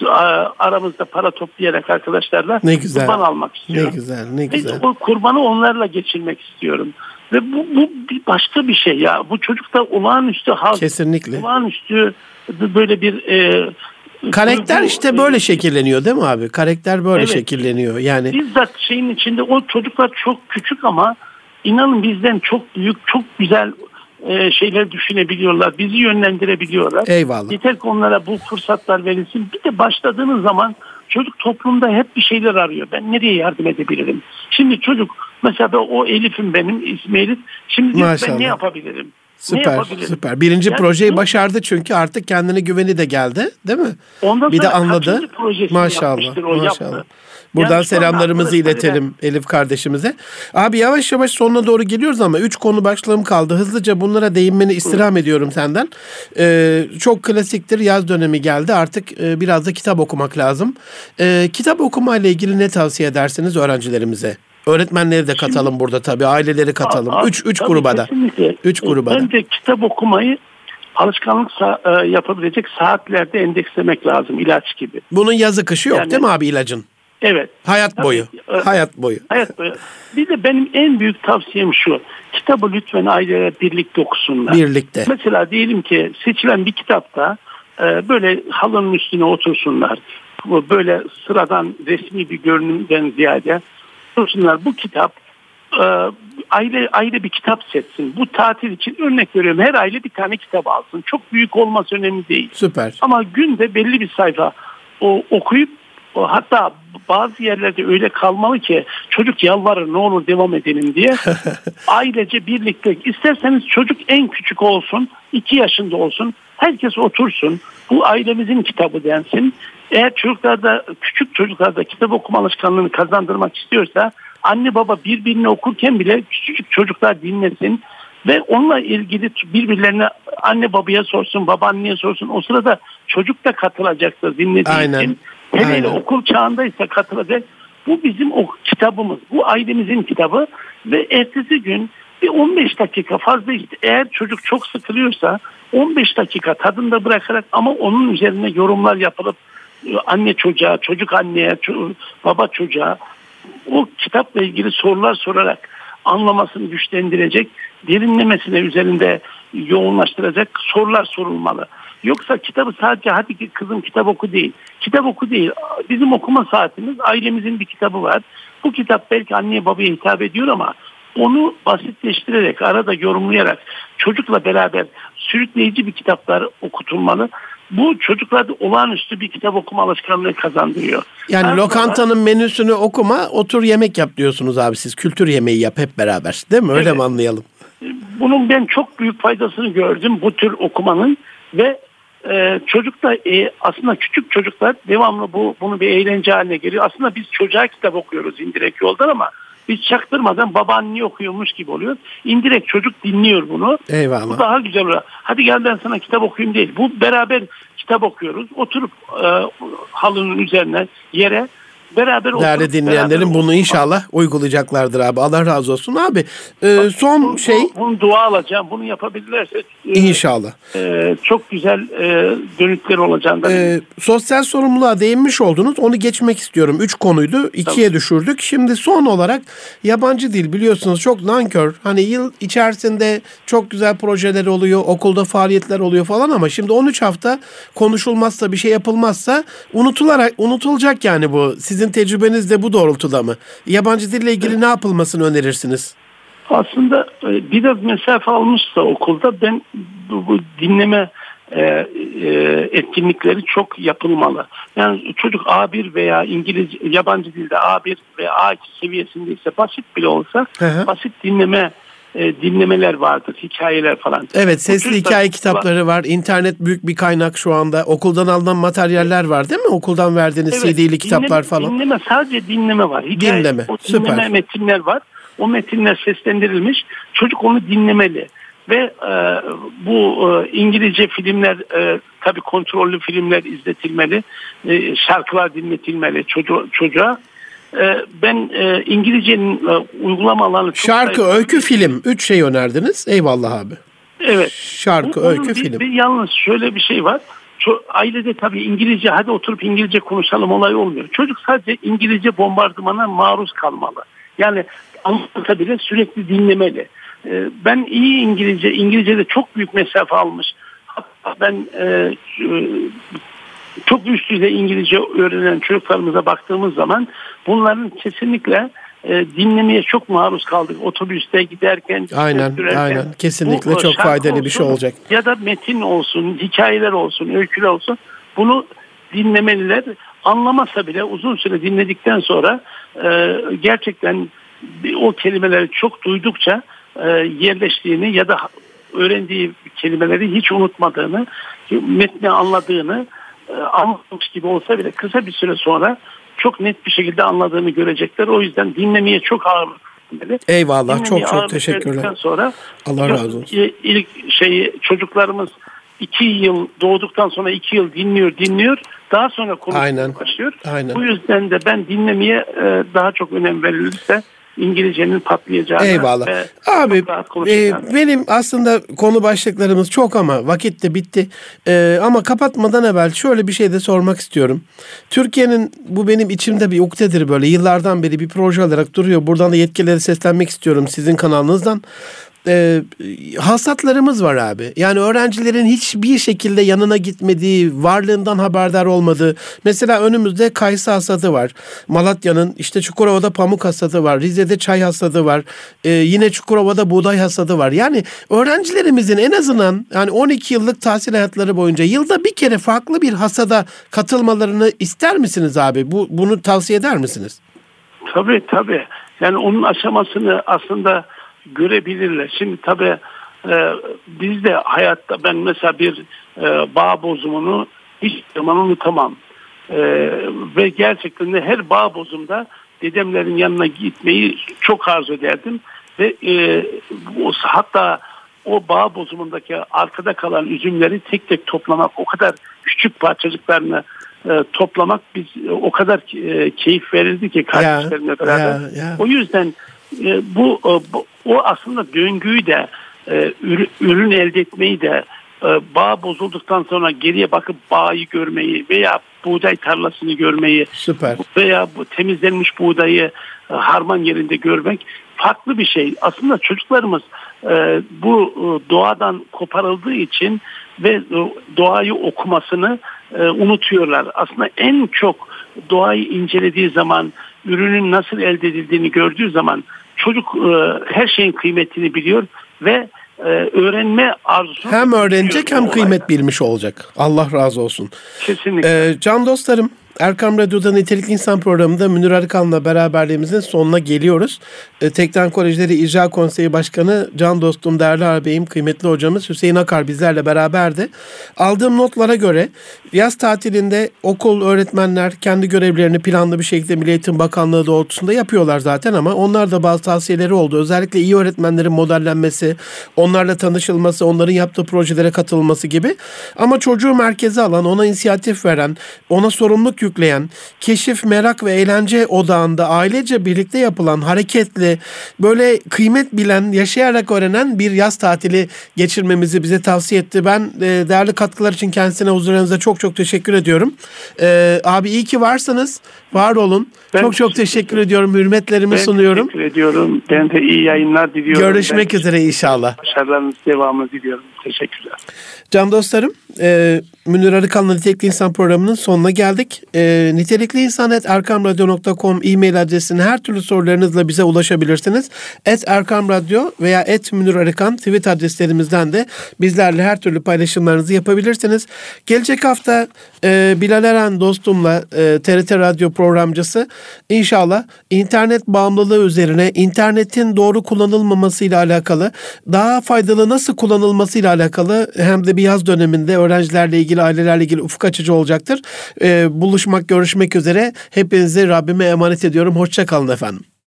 aramızda para toplayarak arkadaşlarla ne güzel. kurban almak istiyorum. Ne güzel, ne güzel. Ve o kurbanı onlarla geçirmek istiyorum. Ve bu, bu bir başka bir şey ya. Bu çocukta olağanüstü hal. Kesinlikle. Olağanüstü böyle bir e, Karakter işte böyle şekilleniyor değil mi abi? Karakter böyle evet. şekilleniyor. Yani bizzat şeyin içinde o çocuklar çok küçük ama inanın bizden çok büyük, çok güzel e, şeyler düşünebiliyorlar. Bizi yönlendirebiliyorlar. Eyvallah. Yeter ki onlara bu fırsatlar verilsin. Bir de başladığınız zaman çocuk toplumda hep bir şeyler arıyor. Ben nereye yardım edebilirim? Şimdi çocuk mesela o Elif'im benim ismi Elif. Şimdi ben ne yapabilirim? Süper, süper. Birinci yani, projeyi bu, başardı çünkü artık kendine güveni de geldi, değil mi? Ondan bir de anladı. Maşallah, maşallah. Buradan yani selamlarımızı iletelim böyle. Elif kardeşimize. Abi yavaş yavaş sonuna doğru geliyoruz ama üç konu başlığım kaldı. Hızlıca bunlara değinmeni istirham ediyorum senden. Ee, çok klasiktir. Yaz dönemi geldi. Artık e, biraz da kitap okumak lazım. Ee, kitap okumayla ilgili ne tavsiye edersiniz öğrencilerimize? Öğretmenleri de katalım Şimdi, burada tabii. Aileleri katalım. A, üç, üç gruba da. Üç gruba da. Önce kitap okumayı alışkanlık sa- e, yapabilecek saatlerde endekslemek lazım ilaç gibi. Bunun yazı kışı yok yani, değil mi abi ilacın? Evet. Hayat Tabii, boyu. E, hayat boyu. Hayat boyu. Bir de benim en büyük tavsiyem şu. Kitabı lütfen aileler birlikte okusunlar. Birlikte. Mesela diyelim ki seçilen bir kitapta e, böyle halının üstüne otursunlar. Böyle sıradan resmi bir görünümden ziyade otursunlar. Bu kitap e, aile aile bir kitap seçsin. Bu tatil için örnek veriyorum. Her aile bir tane kitap alsın. Çok büyük olması önemli değil. Süper. Ama günde belli bir sayfa o, okuyup hatta bazı yerlerde öyle kalmalı ki çocuk yalvarır ne olur devam edelim diye [LAUGHS] ailece birlikte isterseniz çocuk en küçük olsun iki yaşında olsun herkes otursun bu ailemizin kitabı densin eğer çocuklarda küçük çocuklarda kitap okuma alışkanlığını kazandırmak istiyorsa anne baba birbirini okurken bile küçücük çocuklar dinlesin ve onunla ilgili birbirlerine anne babaya sorsun, baba anneye sorsun. O sırada çocuk da katılacaktır dinlediği Aynen. için. Hele hele okul çağındaysa katılacak. Bu bizim o kitabımız. Bu ailemizin kitabı ve ertesi gün bir 15 dakika fazla işte eğer çocuk çok sıkılıyorsa 15 dakika tadında bırakarak ama onun üzerine yorumlar yapılıp anne çocuğa, çocuk anneye, baba çocuğa o kitapla ilgili sorular sorarak anlamasını güçlendirecek, derinlemesine üzerinde yoğunlaştıracak sorular sorulmalı. Yoksa kitabı sadece hadi kızım kitap oku değil. Kitap oku değil. Bizim okuma saatimiz ailemizin bir kitabı var. Bu kitap belki anneye babaya hitap ediyor ama onu basitleştirerek, arada yorumlayarak çocukla beraber sürükleyici bir kitaplar okutulmalı. bu çocuklarda olağanüstü bir kitap okuma alışkanlığı kazandırıyor. Yani Daha lokantanın sonra- menüsünü okuma, otur yemek yap diyorsunuz abi siz. Kültür yemeği yap hep beraber. Değil mi? Öyle Evet. mi anlayalım? bunun ben çok büyük faydasını gördüm bu tür okumanın ve e, çocuk da e, aslında küçük çocuklar devamlı bu bunu bir eğlence haline geliyor. Aslında biz çocuğa kitap okuyoruz indirekt yoldan ama biz çaktırmadan babaanne okuyormuş gibi oluyor. İndirekt çocuk dinliyor bunu. Bu Eyvallah. daha güzel oluyor. Hadi gel ben sana kitap okuyayım değil. Bu beraber kitap okuyoruz. Oturup e, halının üzerine yere beraber Değerli dinleyenlerin beraber bunu inşallah uygulayacaklardır abi. Allah razı olsun abi. e, son Bu- şey bu- Bunu dua alacağım. Bunu yapabilirlerse e, inşallah. e, çok güzel e, dönütler olacağından Ee, sosyal sorumluluğa değinmiş oldunuz. Onu geçmek istiyorum. Üç konuydu. ikiye düşürdük. Şimdi son olarak yabancı dil biliyorsunuz çok nankör. Hani yıl içerisinde çok güzel projeler oluyor. Okulda faaliyetler oluyor falan ama şimdi 13 hafta konuşulmazsa bir şey yapılmazsa unutularak unutulacak yani bu. Sizin tecrübeniz de bu doğrultuda mı? Yabancı dille ilgili ne yapılmasını önerirsiniz? Aslında e, biraz mesafe almışsa okulda ben bu, bu dinleme e, e, etkinlikleri çok yapılmalı. Yani çocuk A1 veya İngilizce yabancı dilde A1 veya A2 seviyesindeyse basit bile olsa Hı hı. basit dinleme e, dinlemeler vardır, hikayeler falan. Evet sesli hikaye kitapları var. İnternet büyük bir kaynak şu anda. Okuldan alınan materyaller var değil mi? Okuldan verdiğiniz Evet, CD'li kitaplar dinleme, falan. Dinleme sadece dinleme var. Hikaye, Dinleme, o süper. dinleme metinler var. O metinler seslendirilmiş. Çocuk onu dinlemeli. Ve e, bu e, İngilizce filmler e, tabii kontrollü filmler izletilmeli. E, şarkılar dinletilmeli çocuğa. çocuğa. E, ben e, İngilizcenin e, uygulama alanı çok Şarkı, zayıf. öykü, film. Üç şey önerdiniz. Eyvallah abi. Evet. Şarkı, bunun öykü, bir, film. bir yalnız şöyle bir şey var. Ço- ailede tabii İngilizce hadi oturup İngilizce konuşalım olay olmuyor. Çocuk sadece İngilizce bombardımana maruz kalmalı. Yani anlatsa bile sürekli dinlemeli. Ee, ben iyi İngilizce, İngilizce'de çok büyük mesafe almış. Hatta ben e, çok üst düzey İngilizce öğrenen çocuklarımıza baktığımız zaman bunların kesinlikle e, dinlemeye çok maruz kaldık. Otobüste giderken, Aynen, sürerken. aynen. Kesinlikle Bu, çok faydalı bir şey olsun olacak. Ya da metin olsun, hikayeler olsun, öyküler olsun. Bunu dinlemeliler. Anlamasa bile uzun süre dinledikten sonra e, gerçekten o kelimeleri çok duydukça e, yerleştiğini ya da öğrendiği kelimeleri hiç unutmadığını, metni anladığını anlatmış gibi olsa bile kısa bir süre sonra çok net bir şekilde anladığını görecekler. O yüzden dinlemeye çok ağırlık vermeli. Eyvallah. Çok Dinlemeye çok ağırlık teşekkürler. sonra Allah razı olsun. ilk şeyi çocuklarımız iki yıl doğduktan sonra iki yıl dinliyor dinliyor daha sonra konuşmaya Aynen, başlıyor. aynen. Bu yüzden de ben dinlemeye e, daha çok önem verilirse İngilizcenin patlayacağını Eyvallah. ve Abi e, benim aslında konu başlıklarımız çok ama vakit de bitti. E, ama kapatmadan evvel şöyle bir şey de sormak istiyorum. Türkiye'nin bu benim içimde bir ukdedir böyle yıllardan beri bir proje olarak duruyor. Buradan da yetkililere seslenmek istiyorum sizin kanalınızdan. E, hasatlarımız var abi. Yani öğrencilerin hiçbir şekilde yanına gitmediği, varlığından haberdar olmadığı. Mesela önümüzde kayısı hasadı var. Malatya'nın işte Çukurova'da pamuk hasadı var. Rize'de çay hasadı var. E, yine Çukurova'da buğday hasadı var. Yani öğrencilerimizin en azından yani 12 yıllık tahsil hayatları boyunca yılda bir kere farklı bir hasada katılmalarını ister misiniz abi? Bu bunu tavsiye eder misiniz? Tabii tabii. Yani onun aşamasını aslında görebilirler. Şimdi tabii e, biz de hayatta ben mesela bir e, bağ bozumunu hiç zaman unutamam. E, ve gerçekten de her bağ bozumda dedemlerin yanına gitmeyi çok arzu ederdim. Ve e, hatta o bağ bozumundaki arkada kalan üzümleri tek tek toplamak o kadar küçük parçacıklarını e, toplamak biz e, o kadar e, keyif verirdi ki kardeşlerimle beraber. ya, ya. O yüzden e, bu, e, bu o aslında döngüyü de e, ürün, elde etmeyi de e, bağ bozulduktan sonra geriye bakıp bağı görmeyi veya buğday tarlasını görmeyi Süper. veya bu temizlenmiş buğdayı e, harman yerinde görmek farklı bir şey. Aslında çocuklarımız e, bu e, doğadan koparıldığı için ve e, doğayı okumasını e, unutuyorlar. Aslında en çok doğayı incelediği zaman ürünün nasıl elde edildiğini gördüğü zaman çocuk e, her şeyin kıymetini biliyor ve e, öğrenme arzusu. Hem öğrenecek hem kıymet bilmiş olacak. Allah razı olsun. Kesinlikle. Ee, can dostlarım Erkam Radyo'da Nitelikli İnsan programında Münir Arıkan'la beraberliğimizin sonuna geliyoruz. E, Tekten Kolejleri İcra Konseyi Başkanı can dostum, değerli ağabeyim, kıymetli hocamız Hüseyin Akar bizlerle beraberdi. Aldığım notlara göre yaz tatilinde okul, öğretmenler kendi görevlerini planlı bir şekilde Milli Eğitim Bakanlığı doğrultusunda yapıyorlar zaten ama onlar da bazı tavsiyeleri oldu. Özellikle iyi öğretmenlerin modellenmesi, onlarla tanışılması, onların yaptığı projelere katılması gibi. Ama çocuğu merkeze alan, ona inisiyatif veren, ona sorumluluk yükleyen, keşif, merak ve eğlence odağında ailece birlikte yapılan hareketli, böyle kıymet bilen, yaşayarak öğrenen bir yaz tatili geçirmemizi bize tavsiye etti. Ben e, değerli katkılar için kendisine huzurlarınıza çok çok teşekkür ediyorum. E, abi iyi ki varsınız. Var olun. Ben çok çok teşekkür ediyorum. Hürmetlerimi ben sunuyorum. teşekkür ediyorum. Ben de iyi yayınlar diliyorum. Görüşmek ben üzere inşallah. Başarılarınız devamını diliyorum. Teşekkürler. Can dostlarım, e, Münir Arıkan'la Nitelikli İnsan programının sonuna geldik. E, nitelikli insanet erkamradyo.com e-mail adresine her türlü sorularınızla bize ulaşabilirsiniz. Et Erkam Radyo veya et Münir Arıkan tweet adreslerimizden de bizlerle her türlü paylaşımlarınızı yapabilirsiniz. Gelecek hafta e, Bilal Eren dostumla e, TRT Radyo programcısı inşallah internet bağımlılığı üzerine internetin doğru kullanılmamasıyla alakalı daha faydalı nasıl kullanılmasıyla alakalı hem de bir yaz döneminde öğrencilerle ilgili ailelerle ilgili ufuk açıcı olacaktır. E, buluşmak görüşmek üzere hepinizi Rabbime emanet ediyorum. Hoşçakalın efendim.